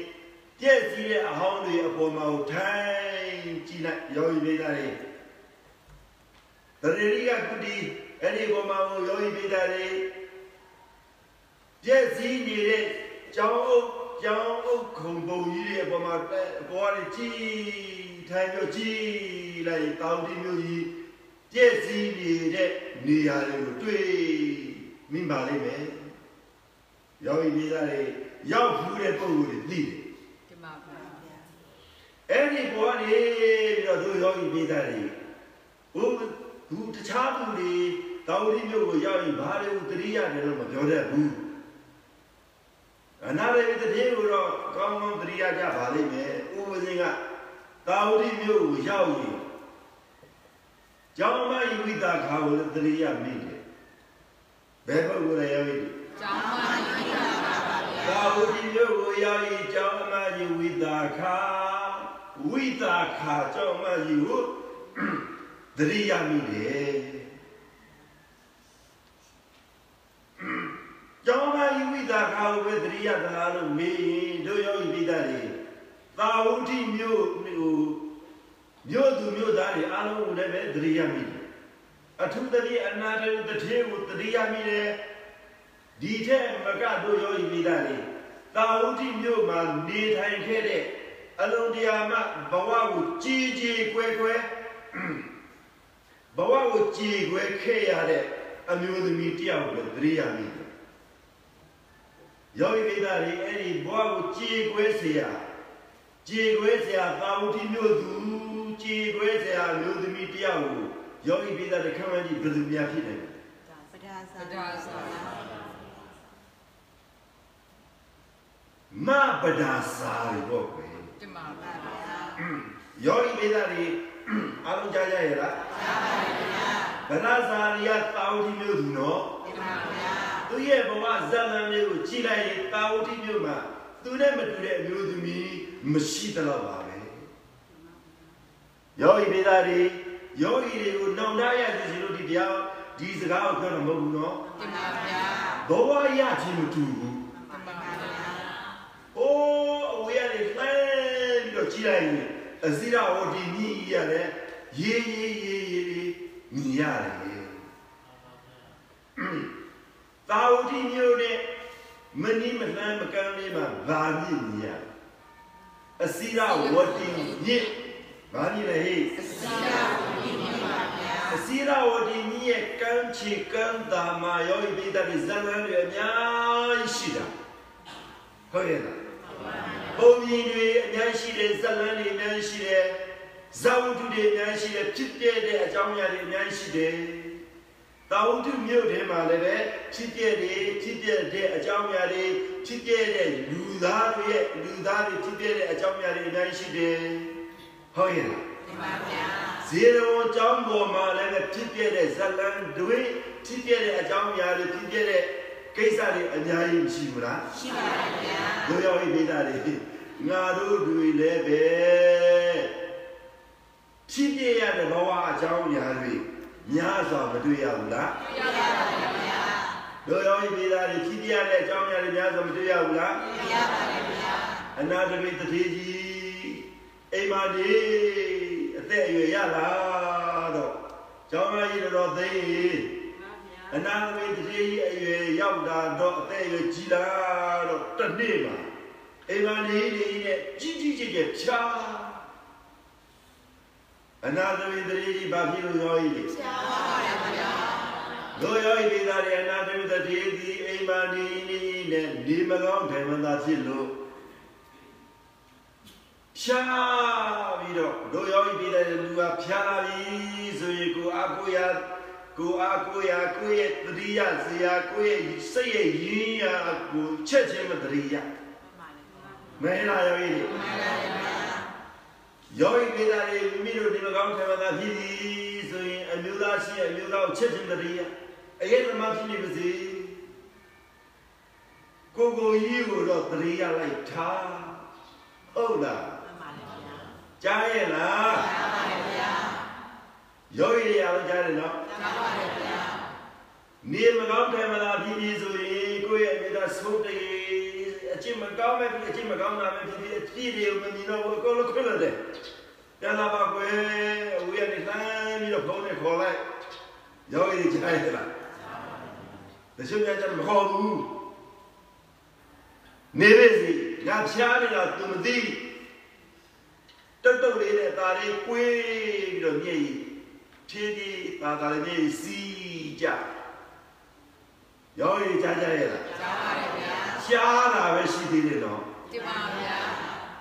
ပြည့်စည်တဲ့အဟောင်းတွေအပေါ်မှာကိုထိုင်ကြည့်လိုက်ယောဂီပိသားတွေ တရေရိကကုတီအဲ့ဒီပေါ်မှာကိုယောဂီပိသားတွေပြည့်စည်နေတဲ့ကျောင်းအုပ်ကြောင်းအုပ်ခုံပုံကြီးတွေအပေါ်မှာတက်အပေါ်ကနေကြည်ထိုင်ပြီးကြည်လိုက်တောင်းတမျိုးကြီးပြည့်စည်နေတဲ့နေရာတွေကိုတွေ့မိပါလိမ့်မယ်ယောဂီမိသားတွေရောက်ဖူးတဲ့ပုံကိုယ်တွေသိတယ်တင်ပါဗျာအဲ့ဒီဘဝနေပြီးတော့တို့ယောဂီမိသားတွေဘု သူတခြားသူတွေတောင်းတမျိုးကိုရောက်ရင်ဘာတွေကိုတရိရတယ်လို့မပြောတတ်ဘူးအနာရဝိတတိကိုတော့ကောင်းကောင်းသတိရကြပါလိမ့်မယ်ဥပဇင်ကတာဝတိမျိုးကိုရောက်ရင်ကျောင်းမယဝိတာခါကိုလည်းသတိရမိတယ်ဘယ်ပုဂ္ဂိုလ်လဲယောဂီကျောင်းမကြီးပါပါဗျာတာဝတိမျိုးကိုရောက်ရင်ကျောင်းမယဝိတာခါဝိတာခါကျောင်းမကြီးကို သတိရမိတယ်ကျောင်းမယဝိတာခါကိုပဲသတိရသလားလို့မေးရင်တို့ယောဂီပိဋကတွေတာဝတိမျိုးဟိုမြို့သူမြို့သားတွေအားလုံးကိုလည်းပဲသတိရမိတယ်အထုတတိအနာတတထေကိုသတိရမိတယ်ဒီထက်မကတို့ယောဂီပိဋကတွေတာဝတိမြို့မှာနေထိုင်ခဲ့တဲ့အလုံးတရားမှဘဝကိုကြည်ကြည်ကွယ်ကွယ်ဘဝ ကိုကြည်ကွယ်ခဲ့ရတဲ့အမျိုးသမီးတယောက်ကိုသတိရမိတယ် ယောဂီမိသားတွေအဲ့ဒီဘဝကိုကြည်ခွဲเสียကြည်ခွဲเสียသာဝတိမျိုးသူကြည်ခွဲเสียမျိုးသမီးတယောက်ကိုယောဂီမိသားတွေခံမှန်းကြည့်ဘယ်သူများဖြစ်နိုင်လဲ ပဒါသာ ဒါသာ မပဒါစာတွေပေါ့ကွယ် တင်ပါဗျာ ယောဂီမိသားတွေ အားလုံးကြားကြရလားကြားပါဗျာဗဒါစာရီကသာဝတိမျိုးသူနော်တင်ပါဗျာသူရဲ့ဘဝဇာတ်လမ်းလေးကိုကြည့်လိုက်ရင်တာဝတိမျိုးမှာသူနဲ့မတူတဲ့အမျိုးသမီးမရှိသလောက်ပါပဲယောဂီမိသားတွေယောဂီတွေကိုနှောင့်နှားရစီစီလို့ဒီတရားဒီစကားကိုပြောတာမဟုတ်ဘူးနော်တင်ပါဗျာဘဝရခြင်းမတူဘူးတင်ပါဗျာ။အိုးအဝေးကနေလှမ်းပြီးတော့ကြည့်လိုက်ရင် အစည်းရဟောဒီမြည်ရတယ်ရေးရေးရေးရေးလေးမြည်ရတယ်။တာဝတိမျိုးနဲ့မနီးမလှမ်းမကမ်းလေးမှာဗာမြည်မြည်ရအစည်းရဝတိမြစ်ဗာမြည်လေဟေးအစီရဝိနည်းပါဗျာအစည်းရဝတိမြစ်ရဲ့ကမ်းခြေကမ်းသာမှာယောဂီပိဋကတိဇလန်းတွေအများကြီးရှိတာဟုတ်ရဲ့လား ပုံမြင်တွေအများရှိတယ်ဇလန်းတွေအများရှိတယ်ဇာဝတ္ထုတွေအများရှိတယ်ဖြစ်ပြတဲ့အကြောင်းအရာတွေအများရှိတယ်တာဝတ္ထုမြို့ထဲမှာလည်းပဲဖြစ်ပြတဲ့ဖြစ်ပြတဲ့အကြောင်းအရာတွေဖြစ်ပြတဲ့လူသားတွေရဲ့လူသားတွေဖြစ်ပြတဲ့အကြောင်းအရာတွေအများရှိတယ်ဟုတ်ရဲ့လားတင်ပါဗျာဇေရဝအကြောင်းပေါ်မှာလည်းပဲဖြစ်ပြတဲ့ဇလန်းတွေဖြစ်ပြတဲ့အကြောင်းအရာတွေဖြစ်ပြတဲ့ ကိစ္စတွေအများကြီးရှိမလားရှိပါဗျာတို့ရောက်ရေးမိသားတွေငါတို့တွေလည်းပဲဖြစ်ပြရတဲ့ဘဝအကြောင်းအရာတွေများစွာမတွေ့ရဘူးလားရပါပါဗျာတို့ရောက်ရေးမိသားတွေဖြစ်ပြရတဲ့အကြောင်းအရာတွေများစွာမတွေ့ရဘူးလားရပါပါဗျာအနာတပိတတိကြီးအိမ်မာဒီအသက်အရွယ်ရလာတော့ကျောင်းမကြီးတော်သိ အနာတပိတတိကြီးအရွယ်ရောက်တာတော့အသက်အရွယ်ကြီးလာတော့တစ်နေ့မှာအိမ်မာဒီလေးနဲ့ကြီးကြီးကျယ်ကျယ်ဖြာအနာတပိတတိကြီးဘာဖြစ်လို့ရောကြီးလဲရပါပါဗျာတို့ရောဤပြည်သားတွေအနာတပိတတိသည်အိမ်မာဒီနဲ့ဒီမကောင်းထိုင်မသာဖြစ်လို့ဖြာပြီးတော့တို့ရောဤပြည်တဲ့လူကဖြာလာပြီဆိုရင်ကိုအားကိုရ ကိုအားကိုရကိုရဲ့တတိယဇေယကိုရဲ့စိတ်ရဲ့ရင်းရကိုချက်ချင်းမတတိယမဲလာရောဤရောဤပြည်သားတွေမိမိတို့ဒီမကောင်းခံတာဖြစ်သည်ဆိုရင်အမျိုးသားရှိအမျိုးသားကိုချက်ချင်းတတိယအရေးသမားဖြစ်နေပါစေကိုကိုကြီးကိုတော့တတိယလိုက်ထားဟုတ်လားကြားရဲ့လားကြားပါဗျာ ယောဂီတွေအားလုံးကြားတယ်နော် ကြားပါဗျာ နေမကောင်းတယ်မလားဖြစ်ပြီးဆိုရင်ကိုယ့်ရဲ့မိသားစုတည်းအချင်းမကောင်းမဲ့အချင်းမကောင်းတာပဲဖြစ်ပြီးအပြည့်တွေမမြင်တော့ဘူးအကုန်လုံးခွင့်လို့တယ်ပြန်လာပါကွယ်အဝေးကနေလှမ်းပြီးတော့ဖုန်းနဲ့ခေါ်လိုက်ယောဂီတွေကြားရဲ့လားတချို့များကြမခေါ်ဘူးနေပါစီ ငါဖျားနေတာ तू မသိတုတ်တုတ်လေးနဲ့ตาလေးကွေးပြီးတော့မျက်ရည် ဖြည်းဖြည်းသာသာလေးစီးကြရောရကြကြရဲ့လားကြားပါတယ်ဗျာရှားတာပဲရှိသေးတယ်နော်တင်ပါဗျာ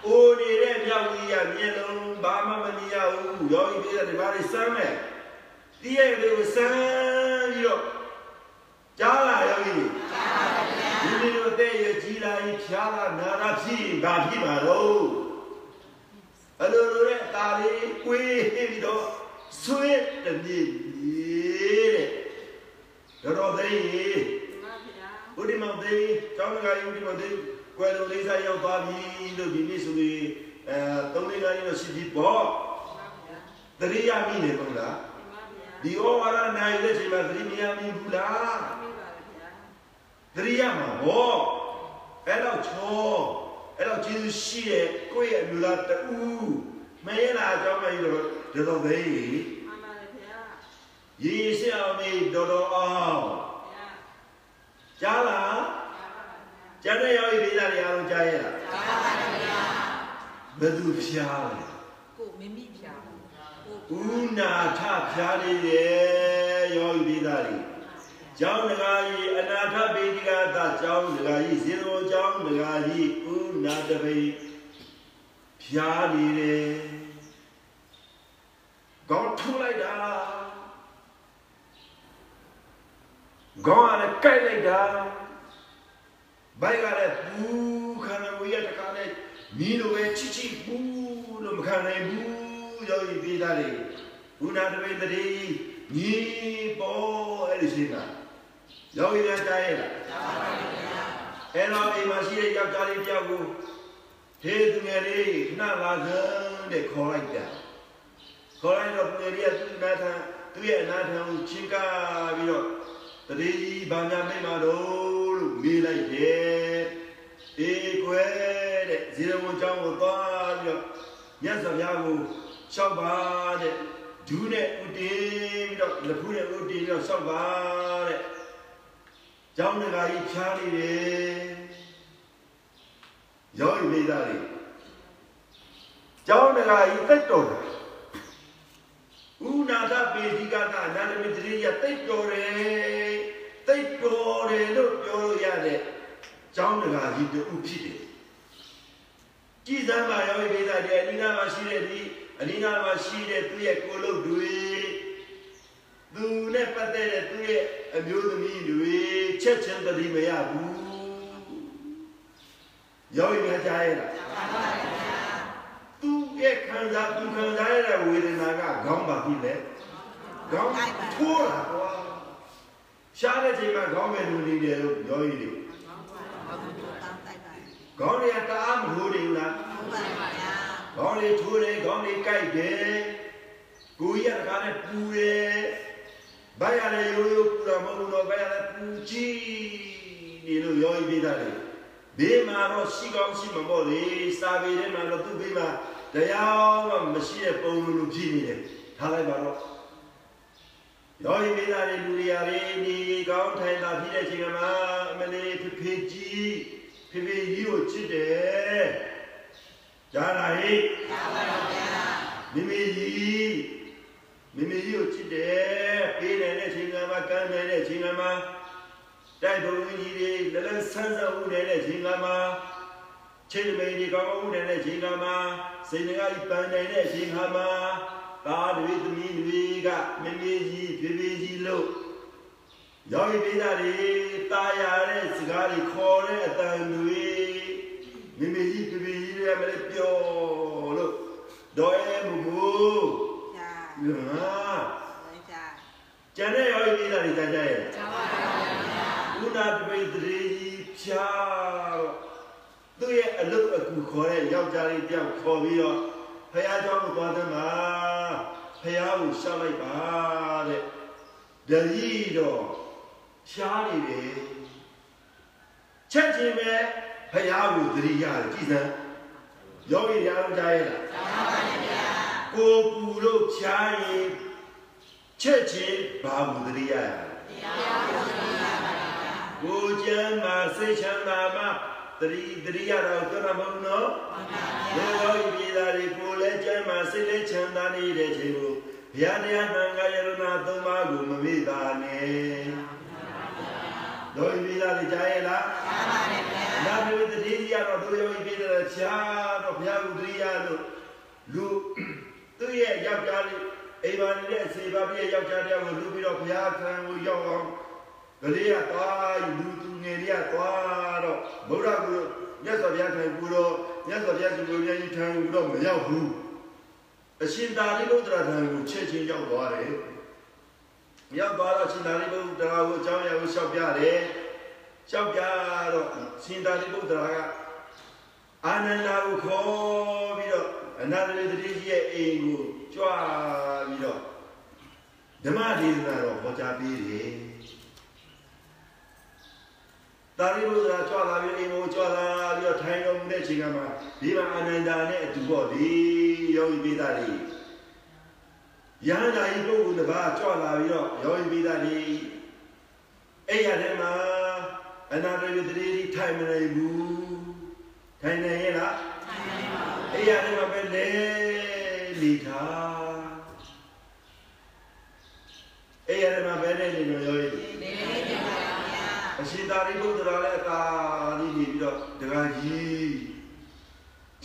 အိုနေတဲ့မြောက်ကြီးရမျက်လုံးဘာမှမမြင်ရဘူးရောဤပြည်တဲ့ဘာတွေစမ်းမဲ့တည့်ရဲ့တွေကိုစမ်းပြီးတော့ကြားလာရောဤကြားပါဗျာဒီလိုတဲ့ရကြီးလာရင်ဖြားလာနာတာဖြစ်ရင်ဘာဖြစ်မှာတော့အလိုလိုတဲ့အตาလေးကိုွေးပြီးတော့ ဆွေးတမြည်တဲ့။တော်တော်သေးရေတင်ပါဗျာဥဒိမောင်သေးကျောင်းကဥဒိမောသေးကွယ်တော်လေးစားရောက်သွားပြီလို့ဒီနေ့ဆိုရင်အဲသုံးလေးကားရင်းတော့ရှိပြီပေါ့တင်ပါဗျာတရိယာမိနေတော့လားတင်ပါဗျာဒီဩဝါဒနိုင်တဲ့ချိန်မှာသတိမရမိဘူးလားမိပါဗျာသတိရမှာပေါ့အဲ့တော့ချောအဲ့တော့ကျေးဇူးရှိတဲ့ကိုယ့်ရဲ့အမျိုးသားတူ မင်းရလာအကြောင်းမကြီးတော့တော်တော်သေးမှန်ပါတယ်ဗျာရေရှင်းအောင်နေတော်တော်အောင်ဗျာကြားလားကြားပါဗျာကျန်တဲ့ရောက်ရေးသားတွေအားလုံးကြားရလားကြားပါဗျာဘယ်သူဖျားလဲကိုမမိဖြာကိုဥနာထဖျားနေတယ်ယောဂီပိသားတွေကျောင်းတကာကြီးအနာထပေတိကသကျောင်းတကာကြီးဇေရောကျောင်းတကာကြီးဥနာတပိ ဖျားနေတယ်ကောင်းထုတ်လိုက်တာကောင်းရကြိုက်လိုက်တာဘိုက်ကလည်းဘူးခန္ဓာကိုယ်ရတကားနဲ့မီးလိုပဲချစ်ချစ်ဘူးလို့မခံနိုင်ဘူးယောဂီပိသားတွေဥနာတပိတတိညီပေါ်အဲ့ဒီရှင်းတာယောဂီများကြားရဲ့လားကြားပါဗျာအဲ့တော့အိမ်မှာရှိတဲ့ယောက်ျားလေးတယောက်ကို ဟေးသူငယ်လေးခဏလာစမ်းတဲ့ခေါ်လိုက်တာခေါ်လိုက်တော့သူငယ်လေးကသူ့နာထံသူ့ရဲ့အနာထံကိုချင်းကားပြီးတော့တတိကြီးဘာများမိတ်မှာတော့လို့မေးလိုက်တယ်အေးကွယ်တဲ့ဇေရမွန်ကျောင်းကိုသွားပြီးတော့မြတ်စွာဘုရားကိုလျှောက်ပါတဲ့ဒူးနဲ့ဥတီးပြီးတော့လက်ဖူးနဲ့ဥတီးပြီးတော့လျှောက်ပါတဲ့ကျောင်းတကာကြီးဖြားနေတယ် ရောဤမိသားတွေကျောင်းတကာကြီးတိတ်တော်တယ်ဥနာတပေဒီကကအနန္တမတရိယတိတ်တော်တယ်တိတ်တော်တယ်လို့ပြောလို့ရတဲ့ကျောင်းတကာကြီးတူဖြစ်တယ်ကြည်စမ်းပါရောဤမိသားတွေအနိနာမှာရှိတဲ့ဒီအနိနာမှာရှိတဲ့သူရဲ့ကိုယ်လုံးတွေသူနဲ့ပတ်သက်တဲ့သူရဲ့အမျိုးသမီးတွေချက်ချင်းတတိမရဘူး ရောဤများကြားရလားကြားပါဗျာသူရဲ့ခံစားသူခံစားရတဲ့ဝေဒနာကခေါင်းပါပြီလေခေါင်းထိုးတာကွာရှားတဲ့ချိန်မှာခေါင်းပဲလူနေတယ်လို့ပြောရည်လေတောင်းတိုက်ပါခေါင်းတွေကတအားမထိုးနေဘူးလားဟုတ်ပါဗျာခေါင်းလေးထိုးတယ်ခေါင်းလေးကြိုက်တယ်ကိုကြီးကတကားနဲ့ပူတယ်ဘိုက်ရလည်းရိုးရိုးပူတာမဟုတ်ဘူးတော့ဘိုက်ရလည်းပူကြည့်နေလို့ရောရည်ပေးတာလေ ဘေးမှာတော့ရှိကောင်းရှိမှာပေါ့လေစာပေထဲမှာတော့သူ့ဘေးမှာတရားမှမရှိတဲ့ပုံလိုလိုဖြစ်နေတယ်ထားလိုက်ပါတော့ရောရည်ပေးတာလေလူတွေရာတွေနေကောင်းထိုင်တာဖြစ်တဲ့ချိန်မှာအမလေးဖေဖေကြီးဖေဖေကြီးကိုချစ်တယ်ကြားလာဟိကြားပါဗျာမိမိကြီးမိမိကြီးကိုချစ်တယ်ပေးနိုင်တဲ့အချိန်ကမှကမ်းနိုင်တဲ့အချိန်ကမှ တိုက်ပုံကြီးတွေလည်းလည်းဆန်းဆန်းဦးနေတဲ့အချိန်ကမှချိန်မိန်ဒီကောင်းကောင်းဦးနေတဲ့အချိန်ကမှစိတ်ငါးကြီးပန်းနိုင်တဲ့အချိန်ကမှသားတွေသမီးတွေကမိမိကြီးဖေဖေကြီးလို့ယောဂီပိသားတွေတာယာတဲ့စကားတွေခေါ်တဲ့အတန်တွေမိမိကြီးဖေဖေကြီးတွေမလည်းပြောလို့တော့အဲမမူကြာဟာကြာကျန်တဲ့ရောကြီးသားတွေကြကြရဲ့ကြားပါဗျာ ဥနာတပိတရေကြီးဖြာတော့သူ့ရဲ့အလုတ်အကူခေါ်တဲ့ယောက်ျားလေးတယောက်ခေါ်ပြီးတော့ဖះเจ้าကိုသွားတယ်မှာဖះကိုရှောက်လိုက်ပါတဲ့ဒကြီးတော့ရှားနေတယ်ချက်ချင်းပဲဖះကိုသတိရတယ်ကြည်စမ်းယောဂီတရားလုံးကြားရဲ့လား ကြားပါဗျာ ကိုပူလို့ဖြားရင်ချက်ချင်းဘာဘူးတရိယာ တရားကိုသိရပါဗျာ ကိုကျမ်းမှာစိတ်ချမ်းသာမှတတိတတိယတော့ပြောတာမဟုတ်နော်ရေရောဤပြည်သားတွေကိုလည်းကျမ်းမာစိတ်လည်းချမ်းသာနေတဲ့ချိန်ကိုဘုရားတရားမှန်ကယရနာသုံးပါးကိုမမေ့ပါနဲ့တို့ဤပြည်သားတွေကြားရဲ့လားကြားပါတယ်ဗျာနာမည်တတိယတော့တို့ရောဤပြည်သားချာတော့ဘုရားကိုတတိယလို့လူသူ့ရဲ့ယောက်ျားလေးအိမ်ပါနေတဲ့စေပါပြည့်ယောက်ျားတယောက်ကိုလူပြီးတော့ဘုရားခံကိုရောက်အောင် ကလေးကသွားလူသူငယ်လေးကသွားတော့ဗုဒ္ဓကိုမြတ်စွာဘုရားခံကိုတော့မြတ်စွာဘုရားရှင်ကိုမြတ်ကြီးခံကိုတော့မရောက်ဘူးအရှင်သာရိပုတ္တရာထံကိုချက်ချင်းရောက်သွားတယ်ရောက်သွားတော့ရှင်သာရိပုတ္တရာကိုအကြောင်းအရာကိုလျှောက်ပြတယ်လျှောက်ပြတော့ရှင်သာရိပုတ္တရာကအာနန္ဒာကိုခေါ်ပြီးတော့အနန္တရေတတိကြီးရဲ့အိမ်ကိုကြွားပြီးတော့ဓမ္မဒေသနာတော်ဟောကြားပေးတယ် တာရိပုတ္တရာကြွားလာပြီးအိမ်ကိုကြွားလာပြီးတော့ထိုင်တော်မူတဲ့အချိန်ကမှဒီမှာအာနန္ဒာနဲ့အတူပေါ့ဒီယောဂီပိသားတွေယဟန္တာဤပုဂ္ဂိုလ်တစ်ပါးကြွားလာပြီးတော့ယောဂီပိသားတွေအဲ့ရတဲ့မှာအနန္တရေတတိကြီးထိုင်မနေဘူးထိုင်နေရဲ့လားအဲ့ရတဲ့မှာပဲလေလီထားအဲ့ရတဲ့မှာပဲလေနေလို့ယောဂီနေနေပါဗျာ အရှင်သာရိပုတ္တရာလည်းအသာလေးနေပြီးတော့တခါကြီး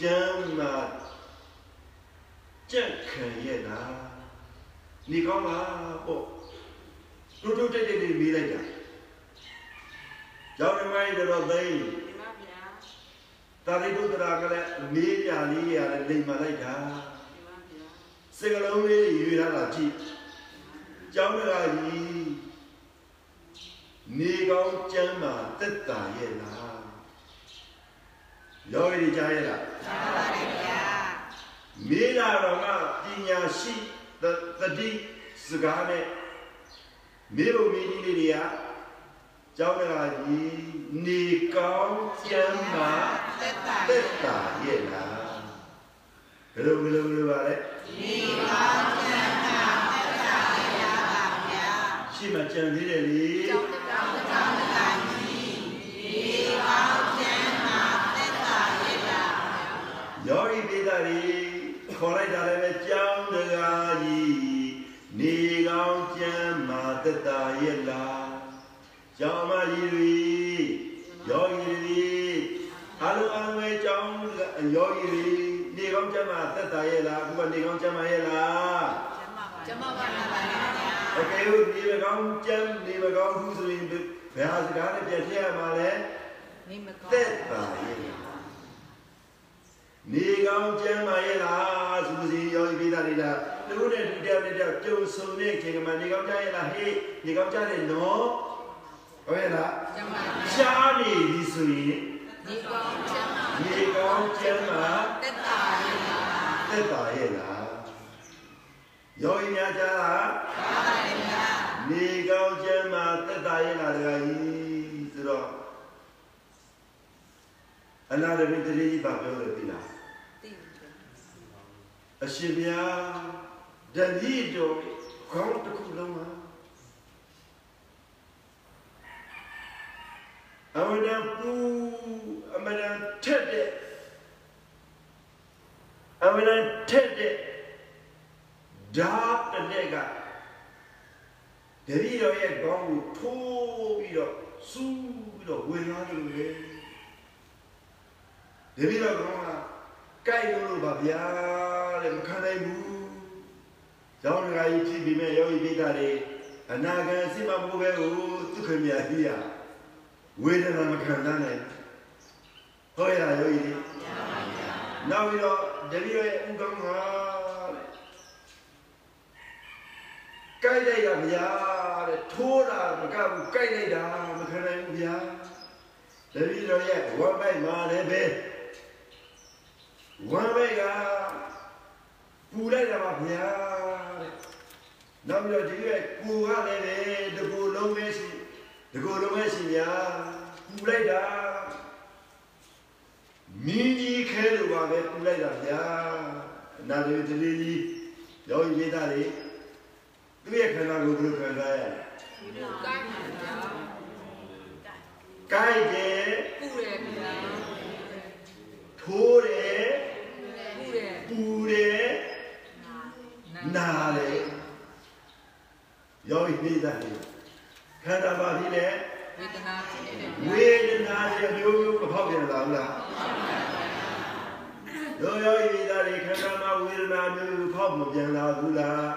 ကျမ်းမှာကြက်ခံရဲ့လားနေကောင်းလားပေါ့တူတူတိတ်တိတ်လေးမေးလိုက်တာကျောင်းဓမ္မကြီးတော်သိန်းဒီပါဗျာသာရိပုတ္တရာကလည်းမေးပြလေးရလည်းလိမ်မာလိုက်တာဒီပါဗျာစကလုံးလေးရွေထားတာကြည့်ကျောင်းတကာကြီး နေကောင်းကျမ်းမှာတက်တာရဲ့လားယောဂီကြားရဲ့လားကြားပါတယ်ဗျာမေးလာတော့ကပညာရှိသတတိစကားနဲ့မေဘုံမီကြီးလေးတွေကကျောင်းတကာကြီးနေကောင်းကျမ်းမှာသက်တာတက်တာရဲ့လားဘယ်လိုဘယ်လိုဘယ်လိုပါလဲဒီပါကျမ်းမှာသက်တာရပါဗျာရှိမှကြံသေးတယ်လေကျောင်း ရီခေါ်လိုက်တာလည်းပဲကြောင်းတကားကြီးနေကောင်းကျမ်းမာသက်တာရဲ့လားကျောင်းမကြီးတွေယောဂီတွေအလုံးအလုံးပဲကျောင်းယောဂီတွေနေကောင်းကျမ်းမာသက်တာရဲ့လားအခုကနေကောင်းကျမ်းမာရဲ့လားကျမပါပါဗျာအကယ်၍နေမကောင်းကျမ်းနေမကောင်းဘူးဆိုရင်ဘယ်ဟာစကားနဲ့ပြန်ထည့်ရမှာလဲနေမကောသက်တာရဲ့ နေကောင်းကျမ်းမာရဲ့လားသူစီယောဂီပိသရီလားသူတို့နဲ့ဒီတယောက်နဲ့တယောက်ကြုံဆုံတဲ့အချိန်မှာနေကောင်းကြရဲ့လားဟေးနေကောင်းကြတယ်နော်ဟုတ်ရဲ့လားကျမပါရှားနေပြီဆိုရင်ဒီကောင်းကျမ်းမှာနေကောင်းကျမ်းမာသက်တာရပါသက်တာရဲ့လားယောဂီများကြားလားပါတယ်ဗျာနေကောင်းကျမ်းမာသက်တာရဲ့လားတခါကြီးဆိုတော့အနာရမိတရေကြီးပါပြောတယ်ပြီလားသိပြီ အရှင်ဘုရားဓမ္မိတော်ခေါင်းတစ်ခုလုံးမှာအမဒပူအမဒထက်တဲ့အမဒထက်တဲ့ဓာတ်တစ်လက်ကတပည့်တော်ရဲ့ခေါင်းကိုထိုးပြီးတော့စူးပြီးတော့ဝင်လာတယ်လေတပည့်တော်ခေါင်းက ကြိုက်လို့ပါဗျာတဲ့မခံနိုင်ဘူး။ကျောင်းတကာကြီးဖြစ်ပြီးမဲ့ယောဂီပိဋကတွေအနာဂတ်စိမမဟုတ်ပဲဟိုဒုက္ခမြာကြီးရဝေဒနာမခံနိုင်ဘူး။ဟုတ်ရလားယောဂီတွေ။နောက်ပြီးတော့တပည့်ရဲ့ဥက္ကမတဲ့။ကြိုက်လိုက်တာဗျာတဲ့ထိုးတာမကဘူးကြိုက်လိုက်တာမခံနိုင်ဘူးဗျာ။တပည့်တော်ရဲ့ဝမ်းပိုက်မှာလည်းပဲ ဝမ်းဘက်ကပူလိုက်တာပါဗျာတဲ့နောက်ပြီးတော့ဒီကကိုကလည်းပဲတကူလုံးပဲရှိတကူလုံးပဲရှိညာပူလိုက်တာမင်းကြီးခဲလို့ပါပဲပူလိုက်တာဗျာနာရီတလေးကြီးရောင်းရည်သားလေးသူ့ရဲ့ခန္ဓာကိုယ်ဘယ်လိုခံစားရလဲဒီလိုကိုင်းပါဗျာကြိုက်တယ်ပူတယ်ဗျာထိုးတယ် ပူတယ်ပူတယ်နာနာတယ်ယောဂီမိသားစုခန္ဓာပါဠိနဲ့ဝေဒနာဖြစ်နေတယ်ဝေဒနာရဲ့မျိုးမျိုးမဖောက်ပြန်လာဘူးလားတို့ယောဂီမိသားစုခန္ဓာမှာဝေဒနာမျိုးမျိုးဖောက်မပြန်လာဘူးလား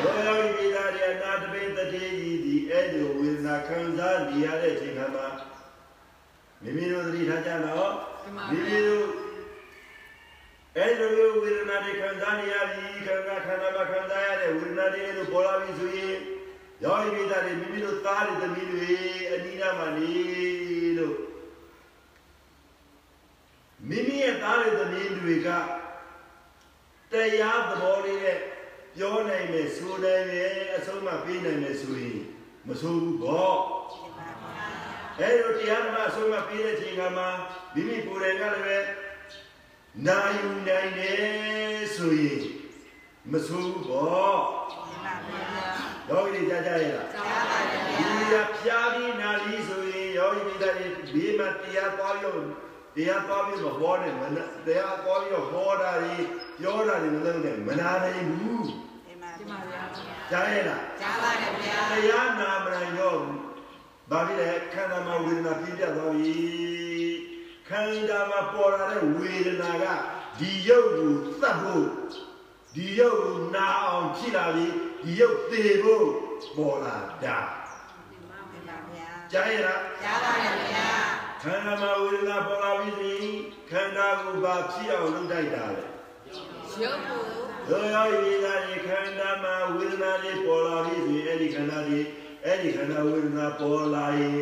တို့ယောဂီမိသားစုအနာတပိတတိကြီးဒီအဲ့ဒီဝေဒနာခံစားနေရတဲ့အချိန်ခါမှာ မိမိတို့သတိထားကြတော့မိမိတို့အဲ့ဒီလိုဝေဒနာတွေခံစားနေရပြီခန္ဓာခန္ဓာမှာခံစားရတဲ့ဝေဒနာတွေလို့ပေါ်လာပြီဆိုရင်ယောဂီမိသားတွေမိမိတို့သားတွေသမီးတွေအနိဒာမနေလို့မိမိရဲ့သားတွေသမီးတွေကတရားသဘောလေးနဲ့ပြောနိုင်မယ်ဆိုနိုင်မယ်အဆုံးမပေးနိုင်မယ်ဆိုရင်မဆိုဘူးပေါ့ အဲ့လိုတရားဓမ္မအဆုံးမပေးတဲ့ချိန်ကမှမိမိကိုယ်တိုင်ကလည်းပဲနာယူနိုင်တယ်ဆိုရင်မဆိုဘူးပေါ့ယောဂီတွေကြားကြရဲ့လားကြားပါတယ်ဒီရဖြာပြီးနာပြီးဆိုရင်ယောဂီမိသားစုဘေးမှာတရားသွားရုံတရားသွားပြီးမဟောနဲ့မနာတရားသွားပြီးတော့ဟောတာတွေပြောတာတွေမလုပ်နဲ့မနာနိုင်ဘူးဒီမှာဗျာကြားရဲ့လားကြားပါတယ်ဗျာတရားနာမရရောဘာ ဖြစ်လဲခန္ဓာမှာဝေဒနာပြည့်ပြတ်သွားပြီခန္ဓာမှာပေါ်လာတဲ့ဝေဒနာကဒီရုပ်ကိုသတ်ဖို့ဒီရုပ်ကိုနာအောင်ဖြစ်လာပြီဒီရုပ်သေဖို့ပေါ်လာတာဒီမှာဗျာကြားရဲ့လားကြားပါတယ်ဗျာခန္ဓာမှာဝေဒနာပေါ်လာပြီဆိုရင်ခန္ဓာကိုယ်ပါဖြစ်အောင်လုပ်တိုက်တာလေရုပ်ကိုရောရောဝေဒနာတွေခန္ဓာမှာဝေဒနာတွေပေါ်လာပြီဆိုရင်အဲ့ဒီခန္ဓာတွေ အဲ့ဒီခန္ဓာဝေဒနာပေါ်လာရင်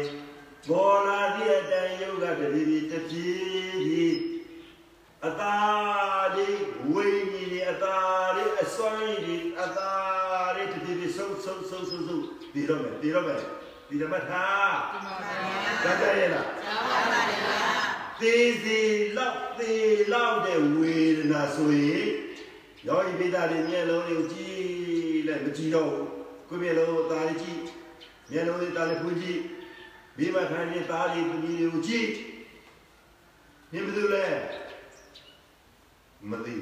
ပေါ်လာတဲ့အတိုင်းယုတ်ကတတိပိတပြေးပြီးအတာဒီဝိညာဉ်ဒီအတာဒီအစွမ်းဒီအတာဒီတတိပိဆုံးဆုံးဆုံးဆုံးဆုံးဒီတော့မယ်ဒီတော့မယ်ဒီဓမ္မထာဒီမှာဗျာဒါကြရဲ့လားကြားပါတယ်ဗျာသေးသေးလောက်သေးလောက်တဲ့ဝေဒနာဆိုရင်ယောဂီပိတာတွေမျက်လုံးတွေကိုကြည့်လိုက်မကြည့်တော့ဘူးကိုယ်မျက်လုံးကိုตาလေးကြည့် မျက်လုံးတွေတာလည်းဖွင့်ကြည့်မိမခံရင်သားလေးသမီးတွေကိုကြည့်မြင်ဘူးလဲမသိ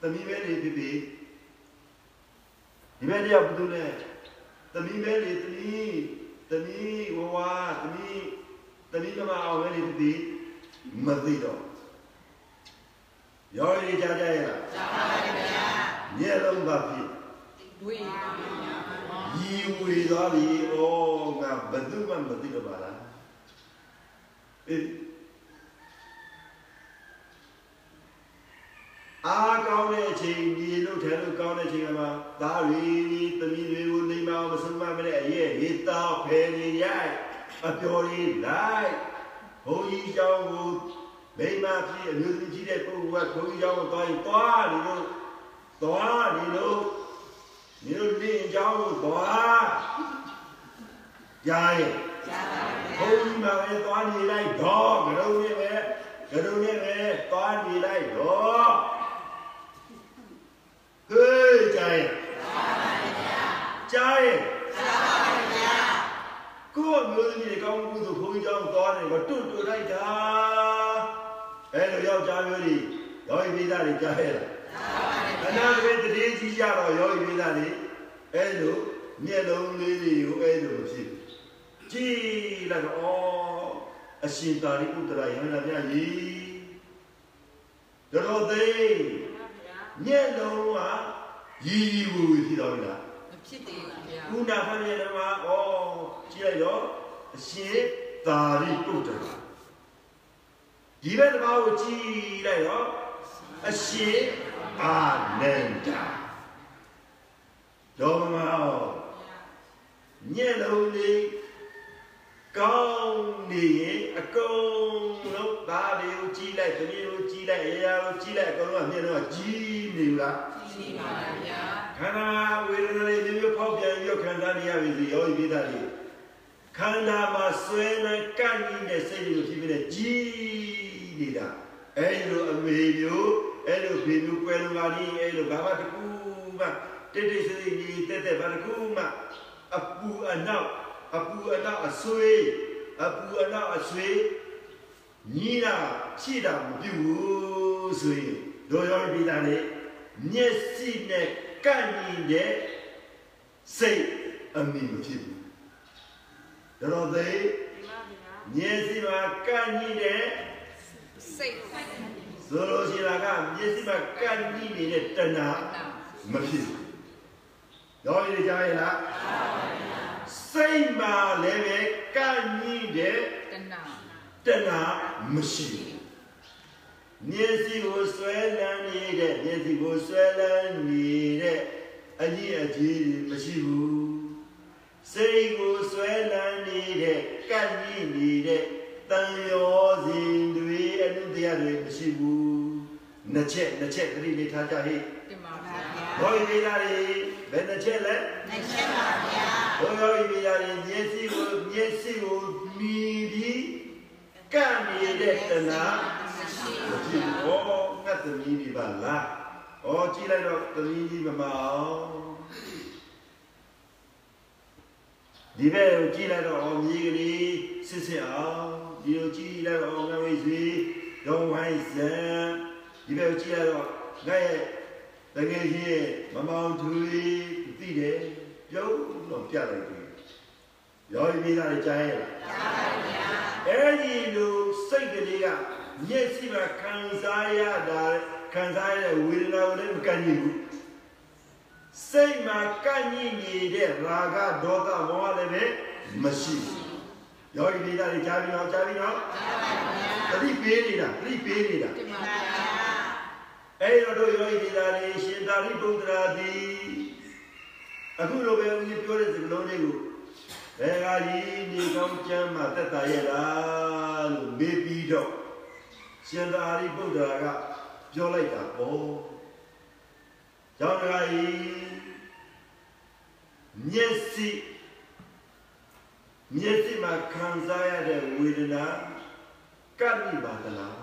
သမီးပဲနေဖြစ်ဖြစ်ဒီမဲ့တရားဘူးလဲသမီးပဲနေသမီးသမီးဝဝသမီးသမီးကမအောင်ပဲနေဖြစ်ဖြစ်မသိတော့ရောရည်ကြကြရလားကြားပါပါဘုရားမျက်လုံးပါဖြစ် ဝေးပါဗျာ ရီဝေသွားပြီဩငါဘယ်သူမှမသိတော့ပါလားအေးအားကောင်းတဲ့အချိန်ဒီလို့ထဲလို့ကောင်းတဲ့အချိန်ကမှသားရီသမီးတွေကိုနေမအောင်မဆုံးမမနဲ့အရဲ့ဟေတောက်ဖယ်နေရိုက်အပျော်လေးလိုက်ဘုန်းကြီးเจ้าကိုမိမဖြစ်အမျိုးသမီးကြီးတဲ့ပုဂ္ဂိုလ်ကဘုန်းကြီးเจ้าကိုသွားရင်သွားနေလို့သွားနေလို့ မင်းတို့လင့်ကြောင်းကိုသွားကြားရဲ့ကြားပါဘုန်းကြီးမှာပဲသွားနေလိုက်တော့ကရုံနဲ့ပဲကရုံနဲ့ပဲသွားနေလိုက်တော့ဟေးကြားရဲ့ကြားရဲ့ကိုယ်မျိုးသမီးတွေကောင်းမှုဆိုဘုန်းကြီးကြောင်းသွားတယ်ကတွတ်တွတ်လိုက်တာအဲ့လိုယောက်ျားမျိုးတွေရောင်းပြီးသားတွေကြားရဲ့လား အနာဂတ်တည်းကြီးကြတော့ယောဂီမိသားတွေအဲလိုမျက်လုံးလေးတွေကိုအဲလိုမဖြစ်ဘူးကြည့်လိုက်တော့ဩအရှင်သာရိပုတ္တရာယန္တာမြတ်ကြီးတော်တော်သေးမျက်လုံးကရည်ရည်ဝူဝူဖြစ်တော်ပြီလားမဖြစ်သေးဘူးဗျာခုနဖတ်ရတဲ့မှာဩကြည့်လိုက်တော့အရှင်သာရိပုတ္တရာဒီဘက်တစ်ပါးကိုကြည့်လိုက်တော့အရှင် အာနန္ဒာဒေါမမောညက်လုံးလေးကောင်းနေရင်အကုန်လုံးသားတွေကိုကြည့်လိုက်တမီးကိုကြည့်လိုက်အရာကိုကြည့်လိုက်အကုန်လုံးကမျက်လုံးကကြီးနေဘူးလားရှိပါဗျာခန္ဓာဝေဒနာတွေမျိုးမျိုးဖောက်ပြန်ပြီးခံစားနေရပြီစီယောဂီမိသားတွေခန္ဓာမှာဆွဲနေကန့်နေတဲ့စိတ်တွေဖြစ်ဖြစ်နဲ့ကြီးနေတာအဲလိုအမေမျိုး အဲလိုဖေမျိုးကွယ်လိုပါလိအဲလိုဘာမှတကူမှတိတ်တိတ်ဆိတ်ဆိတ်ကြီးတက်တက်ဘာတကူမှအပူအနောက်အပူအနောက်အဆွေးအပူအနောက်အဆွေးညီတာဖြည့်တာမပြုဘူးဆိုရင်တို့ရောပြည်သားလေမျက်စိနဲ့ကန့်ညီတဲ့စိတ်အမိမဖြစ်ဘူးတော်သေးမျက်စိမှာကန့်ညီတဲ့စိတ် ဆိုလိုရှိတာကမျက်စိမှာကန့်ညီနေတဲ့တဏှာမဖြစ်ဘူးတော်ရည်ကြားရလားစိတ်မှာလည်းပဲကန့်ညီတဲ့တဏှာတဏှာမရှိဘူးမျက်စိကိုဆွဲလန်းနေတဲ့မျက်စိကိုဆွဲလန်းနေတဲ့အကြီးအကြီးမရှိဘူးစိတ်ကိုဆွဲလန်းနေတဲ့ကန့်ကြီးနေတဲ့ တန်ရောစဉ်တွေအနုတရားတွေမရှိဘူးနှစ်ချက်နှစ်ချက်သတိလေးထားကြဟိတင်ပါဗျာဘောရီလေးတွေဘယ်နှစ်ချက်လဲနှစ်ချက်ပါဗျာဘောရီလေးတွေမျက်စိကိုမျက်စိကိုမြည်ပြီးကန့်နေတဲ့တဏှာမရှိမဘူးဖြစ်ဗျာဘူး။ဩငါသမီးတွေပါလား။ဩကြည့်လိုက်တော့သမီးကြီးမမအောင်။ဒီဘက်ကိုကြည့်လိုက်တော့ဩမြေကလေးစစ်စစ်အောင် ဒီလိုကြည့်လိုက်တော့ဩငါဝိဆွေရောင်းဝိုင်းစံဒီဘက်ကိုကြည့်လိုက်တော့ငါရဲ့တကယ်ကြီးရဲ့မမောင်သူလေးသိတယ်ပြုံးတော့ပြလိုက်ပြီ။ရောဒီမိသားလေးကြားရဲ့လားကြားပါဗျာအဲ့ဒီလိုစိတ်ကလေးကမျက်စိမှာခံစားရတာခံစားရတဲ့ဝေဒနာကိုလည်းမကန့်ညင်ဘူးစိတ်မှာကန့်ညင်နေတဲ့ရာဂဒေါသမောဟလည်းပဲမရှိဘူး ယောဂီမိသားတွေကြားပြီးတော့ကြားပြီးတော့ကြားပါဗျာသတိပေးနေတာသတိပေးနေတာတင်ပါပါဗျာဗျာအဲ့တော့တို့ယောဂီမိသားတွေရှင်သာရိပုတ္တရာသည်အခုလိုပဲဦးကြီးပြောတဲ့စကားလုံးလေးကိုဘယ်ကကြီးနေကောင်းချမ်းမှတက်တာရဲ့လားလို့မေးပြီးတော့ရှင်သာရိပုတ္တရာကပြောလိုက်တာပေါ့။ကျောင်းတကာကြီးမျက်စိ မျက်စိမှာခံစားရတဲ့ဝေဒနာကပ်မိပါသလား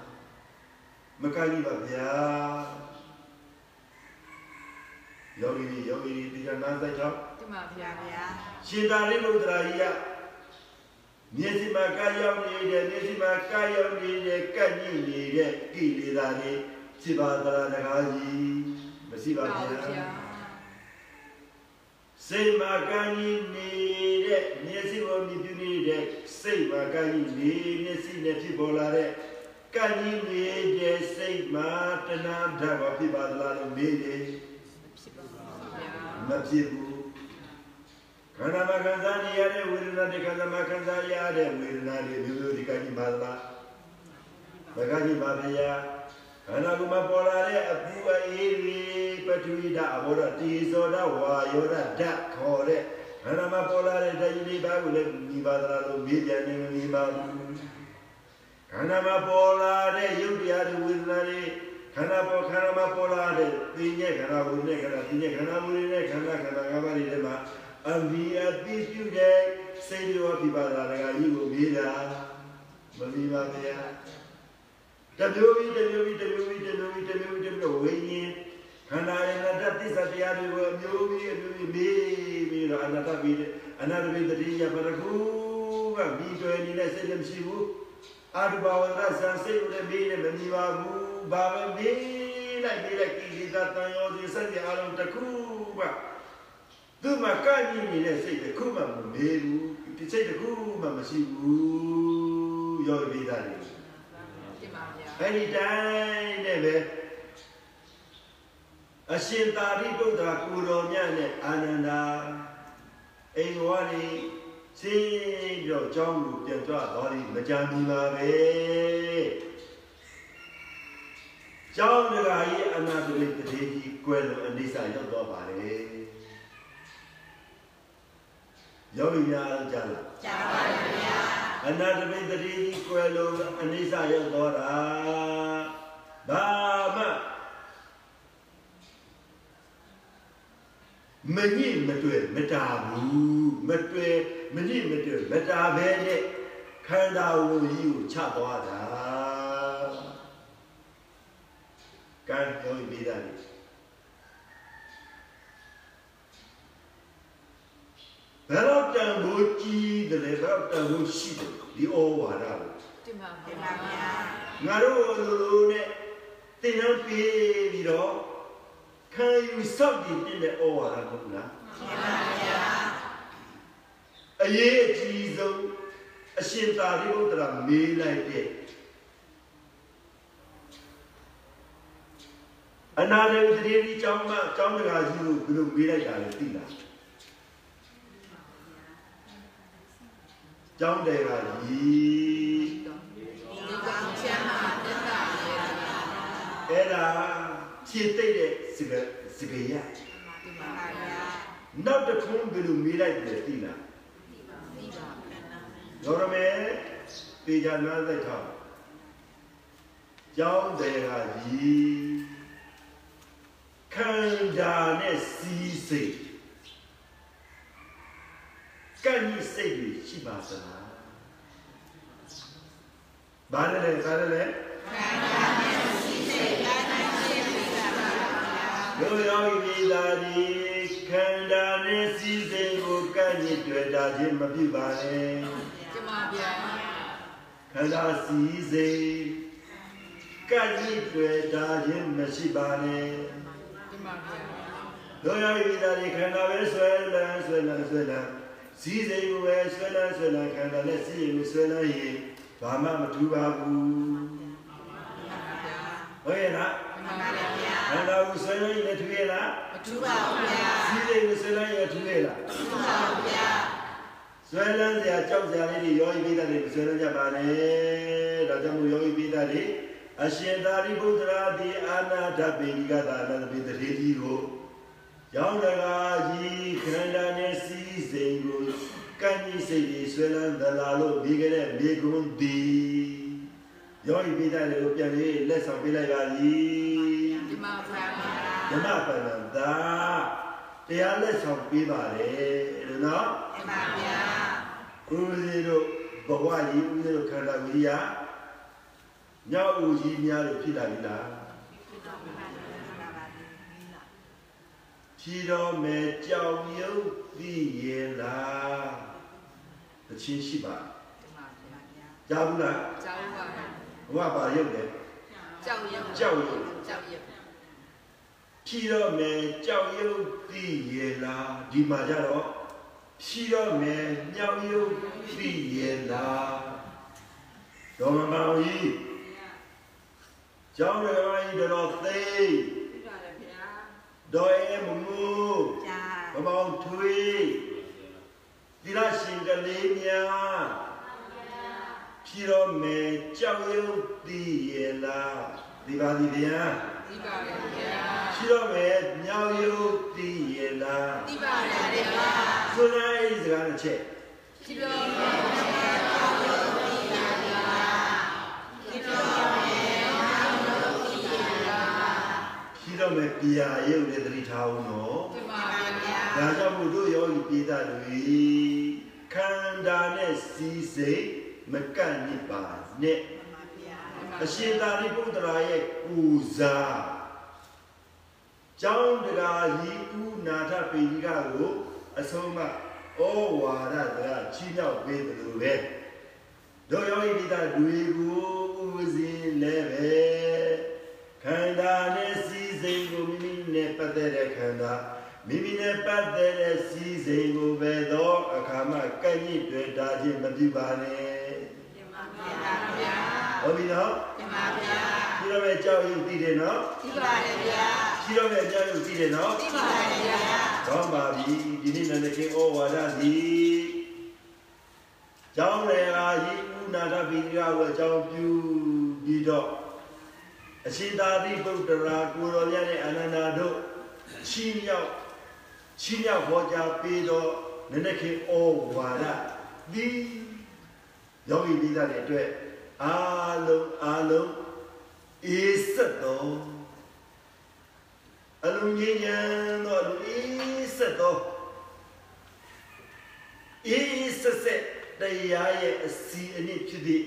မကပ်မိပါဗျာ။ယောဂီတွေယောဂီတွေဒီကနာဆိုင်တော့တင်ပါဗျာဗျာရှင်သာရိပုတ္တရာကြီးကမျက်စိမှာကာရောက်နေတဲ့မျက်စိမှာကာရောက်နေတဲ့ကန့်ညိနေတဲ့ကိလေသာတွေစိပါသလားတကားကြီးမရှိပါဘူးဗျာ စိတ်မှာကန့်ညိနေတဲ့မျက်စိပေါ်မြည်ပြနေတဲ့စိတ်မှာကန့်ညိနေမျက်စိနဲ့ဖြစ်ပေါ်လာတဲ့ကန့်ညိနေတဲ့စိတ်မှာတဏှာဓာတ်ဘာဖြစ်ပါသလားလို့မေးတယ်ဖြစ်ပါဗျာမဖြစ်ဘူးခန္ဓာမှာခံစားနေရတဲ့ဝေဒနာတွေခန္ဓာမှာခံစားရတဲ့ဝေဒနာတွေမျိုးမျိုးဒီကကြီးပါလားဘဂကြီးပါဗျာ ခန္ဓာကိုယ်မှာပေါ်လာတဲ့အပူအေးတွေပထဝီဓာတ်အဘောဓာတ်တီဇောဓာတ်ဝါယောဓာတ်ဓာတ်ခေါ်တဲ့ခန္ဓာမှာပေါ်လာတဲ့ဓာတ်ကြီးတွေပါကိုလည်းမိပါသလားလို့မေးပြန်နေမမိပါဘူးခန္ဓာမှာပေါ်လာတဲ့ယုတ်တရားတွေဝေဒနာတွေခန္ဓာပေါ်ခန္ဓာမှာပေါ်လာတဲ့သိဉ္ဇခန္ဓာဝိဉ္ဇခန္ဓာသိဉ္ဇခန္ဓာဝိဉ္ဇခန္ဓာခန္ဓာငါးပါးတွေထဲမှာအဘိအတိပြုတဲ့စိတ်ရောပြပါလာတဲ့ကကြီးကိုမေးတာမမိပါဗျာ တမျိုးပြီးတမျိုးပြီးတမျိုးပြီးတမျိုးပြီးတမျိုးပြီးတမျိုးဝိညာဉ်ခန္ဓာရဲ့အနတ္တသစ္စာတရားတွေကိုအမျိုးပြီးအမျိုးပြီးမေးပြီးတော့အနတ္တပြီးအနတ္တပြီးတတိယပရခုကပြီးတွယ်နေတဲ့စိတ်လည်းမရှိဘူးအာရဘဝရဆန်စိတ်လည်းမေးလည်းမမိပါဘူးဘာပဲမေးလိုက်မေးလိုက်ကိလေသာတန်ရောဒီစတဲ့အာရုံတစ်ခုကသူ့မှာကန့်ညိနေတဲ့စိတ်တစ်ခုမှမမေးဘူးဒီစိတ်တစ်ခုမှမရှိဘူးရောပြီးသားတယ်တင်ပါဗျာ အဲ့ဒီတိုင်းနဲ့ပဲအရှင်သာရိပုတ္တရာကိုတော်မြတ်နဲ့အာနန္ဒာအိမ်ဝါရီစီပြီးတော့ကျောင်းကိုပြန်ကြွသွားပြီးမကြမ်းဘူးပါပဲကျောင်းတကာကြီးအနာတရိတတိကြီးကွယ်လို့အနိစ္စရောက်တော့ပါလေယောဂီများကြားလားကြားပါဗျာ အနာတပိတတိကြီးကွယ်လို့အနိစ္စရောက်တော့တာဘာမှမညစ်မတွေ့မတာဘူးမတွေ့မညစ်မတွေ့မတာပဲနဲ့ခန္ဓာကိုယ်ကြီးကိုချသွားတာကံပြောပြီးသားလေ ဘယ်တော့တန်ဖို့ကြီးတယ်လဲဘယ်တော့တန်ဖို့ရှိတယ်ဒီဩဝါဒကိုတတင်ပါတင်ဗျာပါဗျာငါတို့လိုလိုနဲ့တင်နှံပေးပြီးတော့ခံယူစောင့်တည်တဲ့ဩဝါဒကိုလားတင်ပါဗျာအရေးအကြီးဆုံးအရှင်သာရိပုတ္တရာမေးလိုက်တဲ့အနာဂတ်တရေဒီကျောင်းမကျောင်းတကာကြီးကိုဘယ်လိုမေးလိုက်တာလဲသိလား ကျောင်းတယ်ကကြီးဒီကောင်ချမ်းသာတက်တာရဲ့အဲ့ဒါခြေတိတ်တဲ့စကစကရတင်ပါပါဗျာနောက်တစ်ခုဘယ်လိုမေးလိုက်တယ်သိလားဒီပါရောရမေပေကြနာသက်ထောက်ကျောင်းတယ်ကကြီးခန္ဓာနဲ့စီးစိတ် ကံကြီးစိတ်တွေရှိပါသလားဘာလဲလဲဘာလဲလဲခန္ဓာနဲ့စီးစိတ်ကံကြီးစိတ်ပါပါဘုရားဤသာဒီခန္ဓာနဲ့စီးစိတ်ကိုကံကြီးတွေ့တာခြင်းမပြုပါနဲ့တင်ပါဗျာခန္ဓာစီစိတ်ကံကြီးတွေ့တာခြင်းမရှိပါနဲ့တင်ပါဗျာတို့ရပြီသားဒီခန္ဓာပဲဆွဲလန်းဆွဲလန်းဆွဲလန်း စီစိတ်ကိုပဲဆွဲလန်းဆွဲလန်းခန္ဓာနဲ့စီရင်ကိုဆွဲလန်းရင်ဘာမှမထူပါဘူးဟုတ်ရဲ့လားတင်ပါဗျာခန္ဓာကိုဆွဲလန်းရင်ထူရဲ့လားမထူပါဘူးဗျာစီစိတ်ကိုဆွဲလန်းရင်ထူရဲ့လားထူပါဘူးဗျာဆွဲလန်းစရာကြောက်စရာလေးတွေယောဂီပိဋကတွေမဆွဲလန်းကြပါနဲ့ဒါကြောင့်မို့ယောဂီပိဋကတွေအရှင်သာရိပုတ္တရာဒီအာနာဓပိဏိကသာလပိတရေကြီးကို ရောင်းတကားကြီးခန္ဓာနဲ့စီးစိမ်ကိုကံကြီးစိတ်ကြီးဆွဲလန်းသလားလို့ဒီကနေ့မြေကွန်းဒီယောဂီပိဋကတွေကိုပြန်လေးလက်ဆောင်ပေးလိုက်ပါလိတင်ပါဗျာဓမ္မပဏ္ဏသာတရားလက်ဆောင်ပေးပါတယ်လို့နော်တင်ပါဗျာဦးဇင်းတို့ဘဝကြီးဦးဇင်းတို့ခန္ဓာကိုယ်ကြီးဟာညောက်ဦးကြီးများလို့ဖြစ်လာပြီလား ဖြီတော်မယ်ကြောင်ရုပ်သိရဲ့လားအချင်းရှိပါတင်ပါဗျာကြားဘူးလားကြောက်ပါဘဝပါရုပ်တယ်ကြောက်ရုပ်ကြောက်ရုပ်ကြောက်ရုပ်ဖြီတော်မယ်ကြောင်ရုပ်သိရဲ့လားဒီမှာကြတော့ဖြီတော်မယ်ညောင်ရုပ်သိရဲ့လားဒေါ်မမောင်ကြီးကျောင်းတော်ကြီးတော်သိပြပါတယ်ဗျာ ဒေါ်အဲမမူကြာဘမောင်ထွေးသီလရှင်ကလေးများဖြီတော်မယ်ကြောက်ရွံ့သည်ရဲ့လားဒီပါသည်ဗျာဒီပါဗျာဖြီတော်မယ်မြောက်ရွံ့သည်ရဲ့လားဒီပါဗျာဆိုလိုက်စကားတစ်ချက်ဒီပါဗျာဖြီ တော်မယ်ပြာရုပ်နဲ့တတိထားအောင်နော်တင်ပါဗျာဒါကြောင့်မို့တို့ယောဂီပိသတွေခန္ဓာနဲ့စီးစိမ်မကန့်ညစ်ပါနဲ့ပါဗျာအရှင်သာရိပုတ္တရာရဲ့ကိုယ်စားကျောင်းတရားကြီးဥနာထပေကြီးကကိုအဆုံးမဩဝါဒကချီးမြှောက်ပေးတယ်လို့ပဲတို့ယောဂီပိသတွေကိုဥစဉ်လည်းပဲခန္ဓာနဲ့စီးစိမ်ကိုမိမိနဲ့ ပတ်သက်တဲ့ခန္ဓာမိမိနဲ့ပတ်သက်တဲ့စီးစိမ်ကိုပဲသောအခါမှကန့်ညစ်တွေ့တာခြင်းမပြုပါနဲ့တင်ပါဗျာဟုတ်ပြီနော်တင်ပါဗျာရှိတော့မဲ့ကြောက်ရွံ့တည်တယ်နော်ဒီပါတယ်ဗျာရှိတော့မဲ့ကြောက်ရွံ့တည်တယ်နော်ဒီပါတယ်ဗျာကောင်းပါပြီဒီနေ့လည်းကိဩဝါဒစီကျောင်းလေအားကြီးဥနာတပိရိယဝအကြောင်းပြုပြီးတော့ အရှင်သာရိပုတ္တရာကိုရောမြတ်နဲ့အနန္ဒာတို့ချီးမြှောက်ချီးမြှောက်ဟောကြားပေးတော့နည်းနည်းခေဩဝါဒဒီယောဂီပိသတဲ့အတွက်အာလုံးအာလုံးအေးဆက်တော်အလုံးငြိမ်းချမ်းသောလူအေးဆက်တော်အေးဆက်ဆက်တရားရဲ့အစီအနစ်ဖြစ်သည့်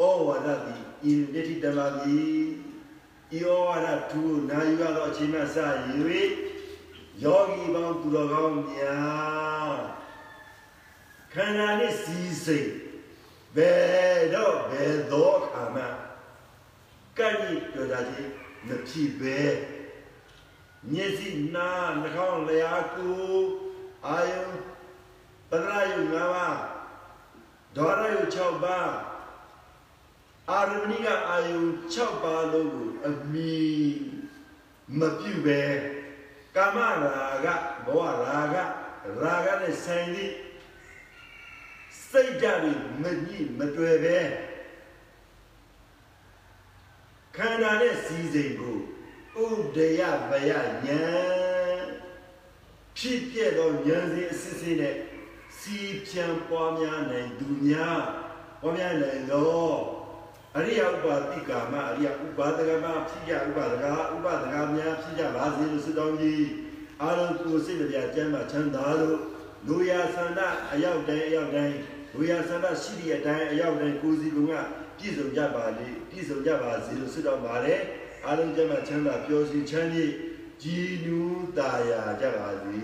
ဩဝါဒသည် ဤမြတိတမသည်ဤဩဝါဒသူနာယူရသောအချိန်မှစ၍ယောဂီပေါင်းသူတော်ကောင်းများခန္ဓာနှင့်စီစိတ်ဘယ်တော့ဘယ်သောအခါမှကံ့ဤပြောတာချင်းမဖြစ်ပဲမျက်စိနားနှာခေါင်းလျာကိုအာယုပဒရာယု၅ပါးဒေါရယု6ပါး အာရမဏိကအာယု6ပါးလုံးကိုအမိမပြုတ်ပဲကာမရာဂဘဝရာဂရာဂနဲ့ဆိုင်သည့်စိတ်ဓာတ်တွေမညှိမတွေ့ပဲခန္ဓာနဲ့စီစိမ်ကိုဥဒယဗယဉာဏ်ဖြစ်ပြသောဉာဏ်စဉ်အစစ်စစ်နဲ့စီဖြံပွားများနိုင်သူများပွားများနိုင်သော အရိယဥပါတိကာမအရိယဥပါဒကမဖြစ်ကြဥပါဒကဥပါဒကများဖြစ်ကြပါစေလို့ဆုတောင်းကြီးအာရုံကိုစိတ်ကြကျမ်းမှာချမ်းသာလို့လူရဆန္ဒအရောက်တိုင်းအရောက်တိုင်းလူရဆန္ဒရှိသည့်အတိုင်းအရောက်တိုင်းကိုယ်စီကပြည့်စုံကြပါလေပြည့်စုံကြပါစေလို့ဆုတောင်းပါတယ်အာရုံကျမ်းမှာချမ်းသာပျော်ရွှင်ချမ်းမြေ့ကြည်နူးတာယာကြပါစေ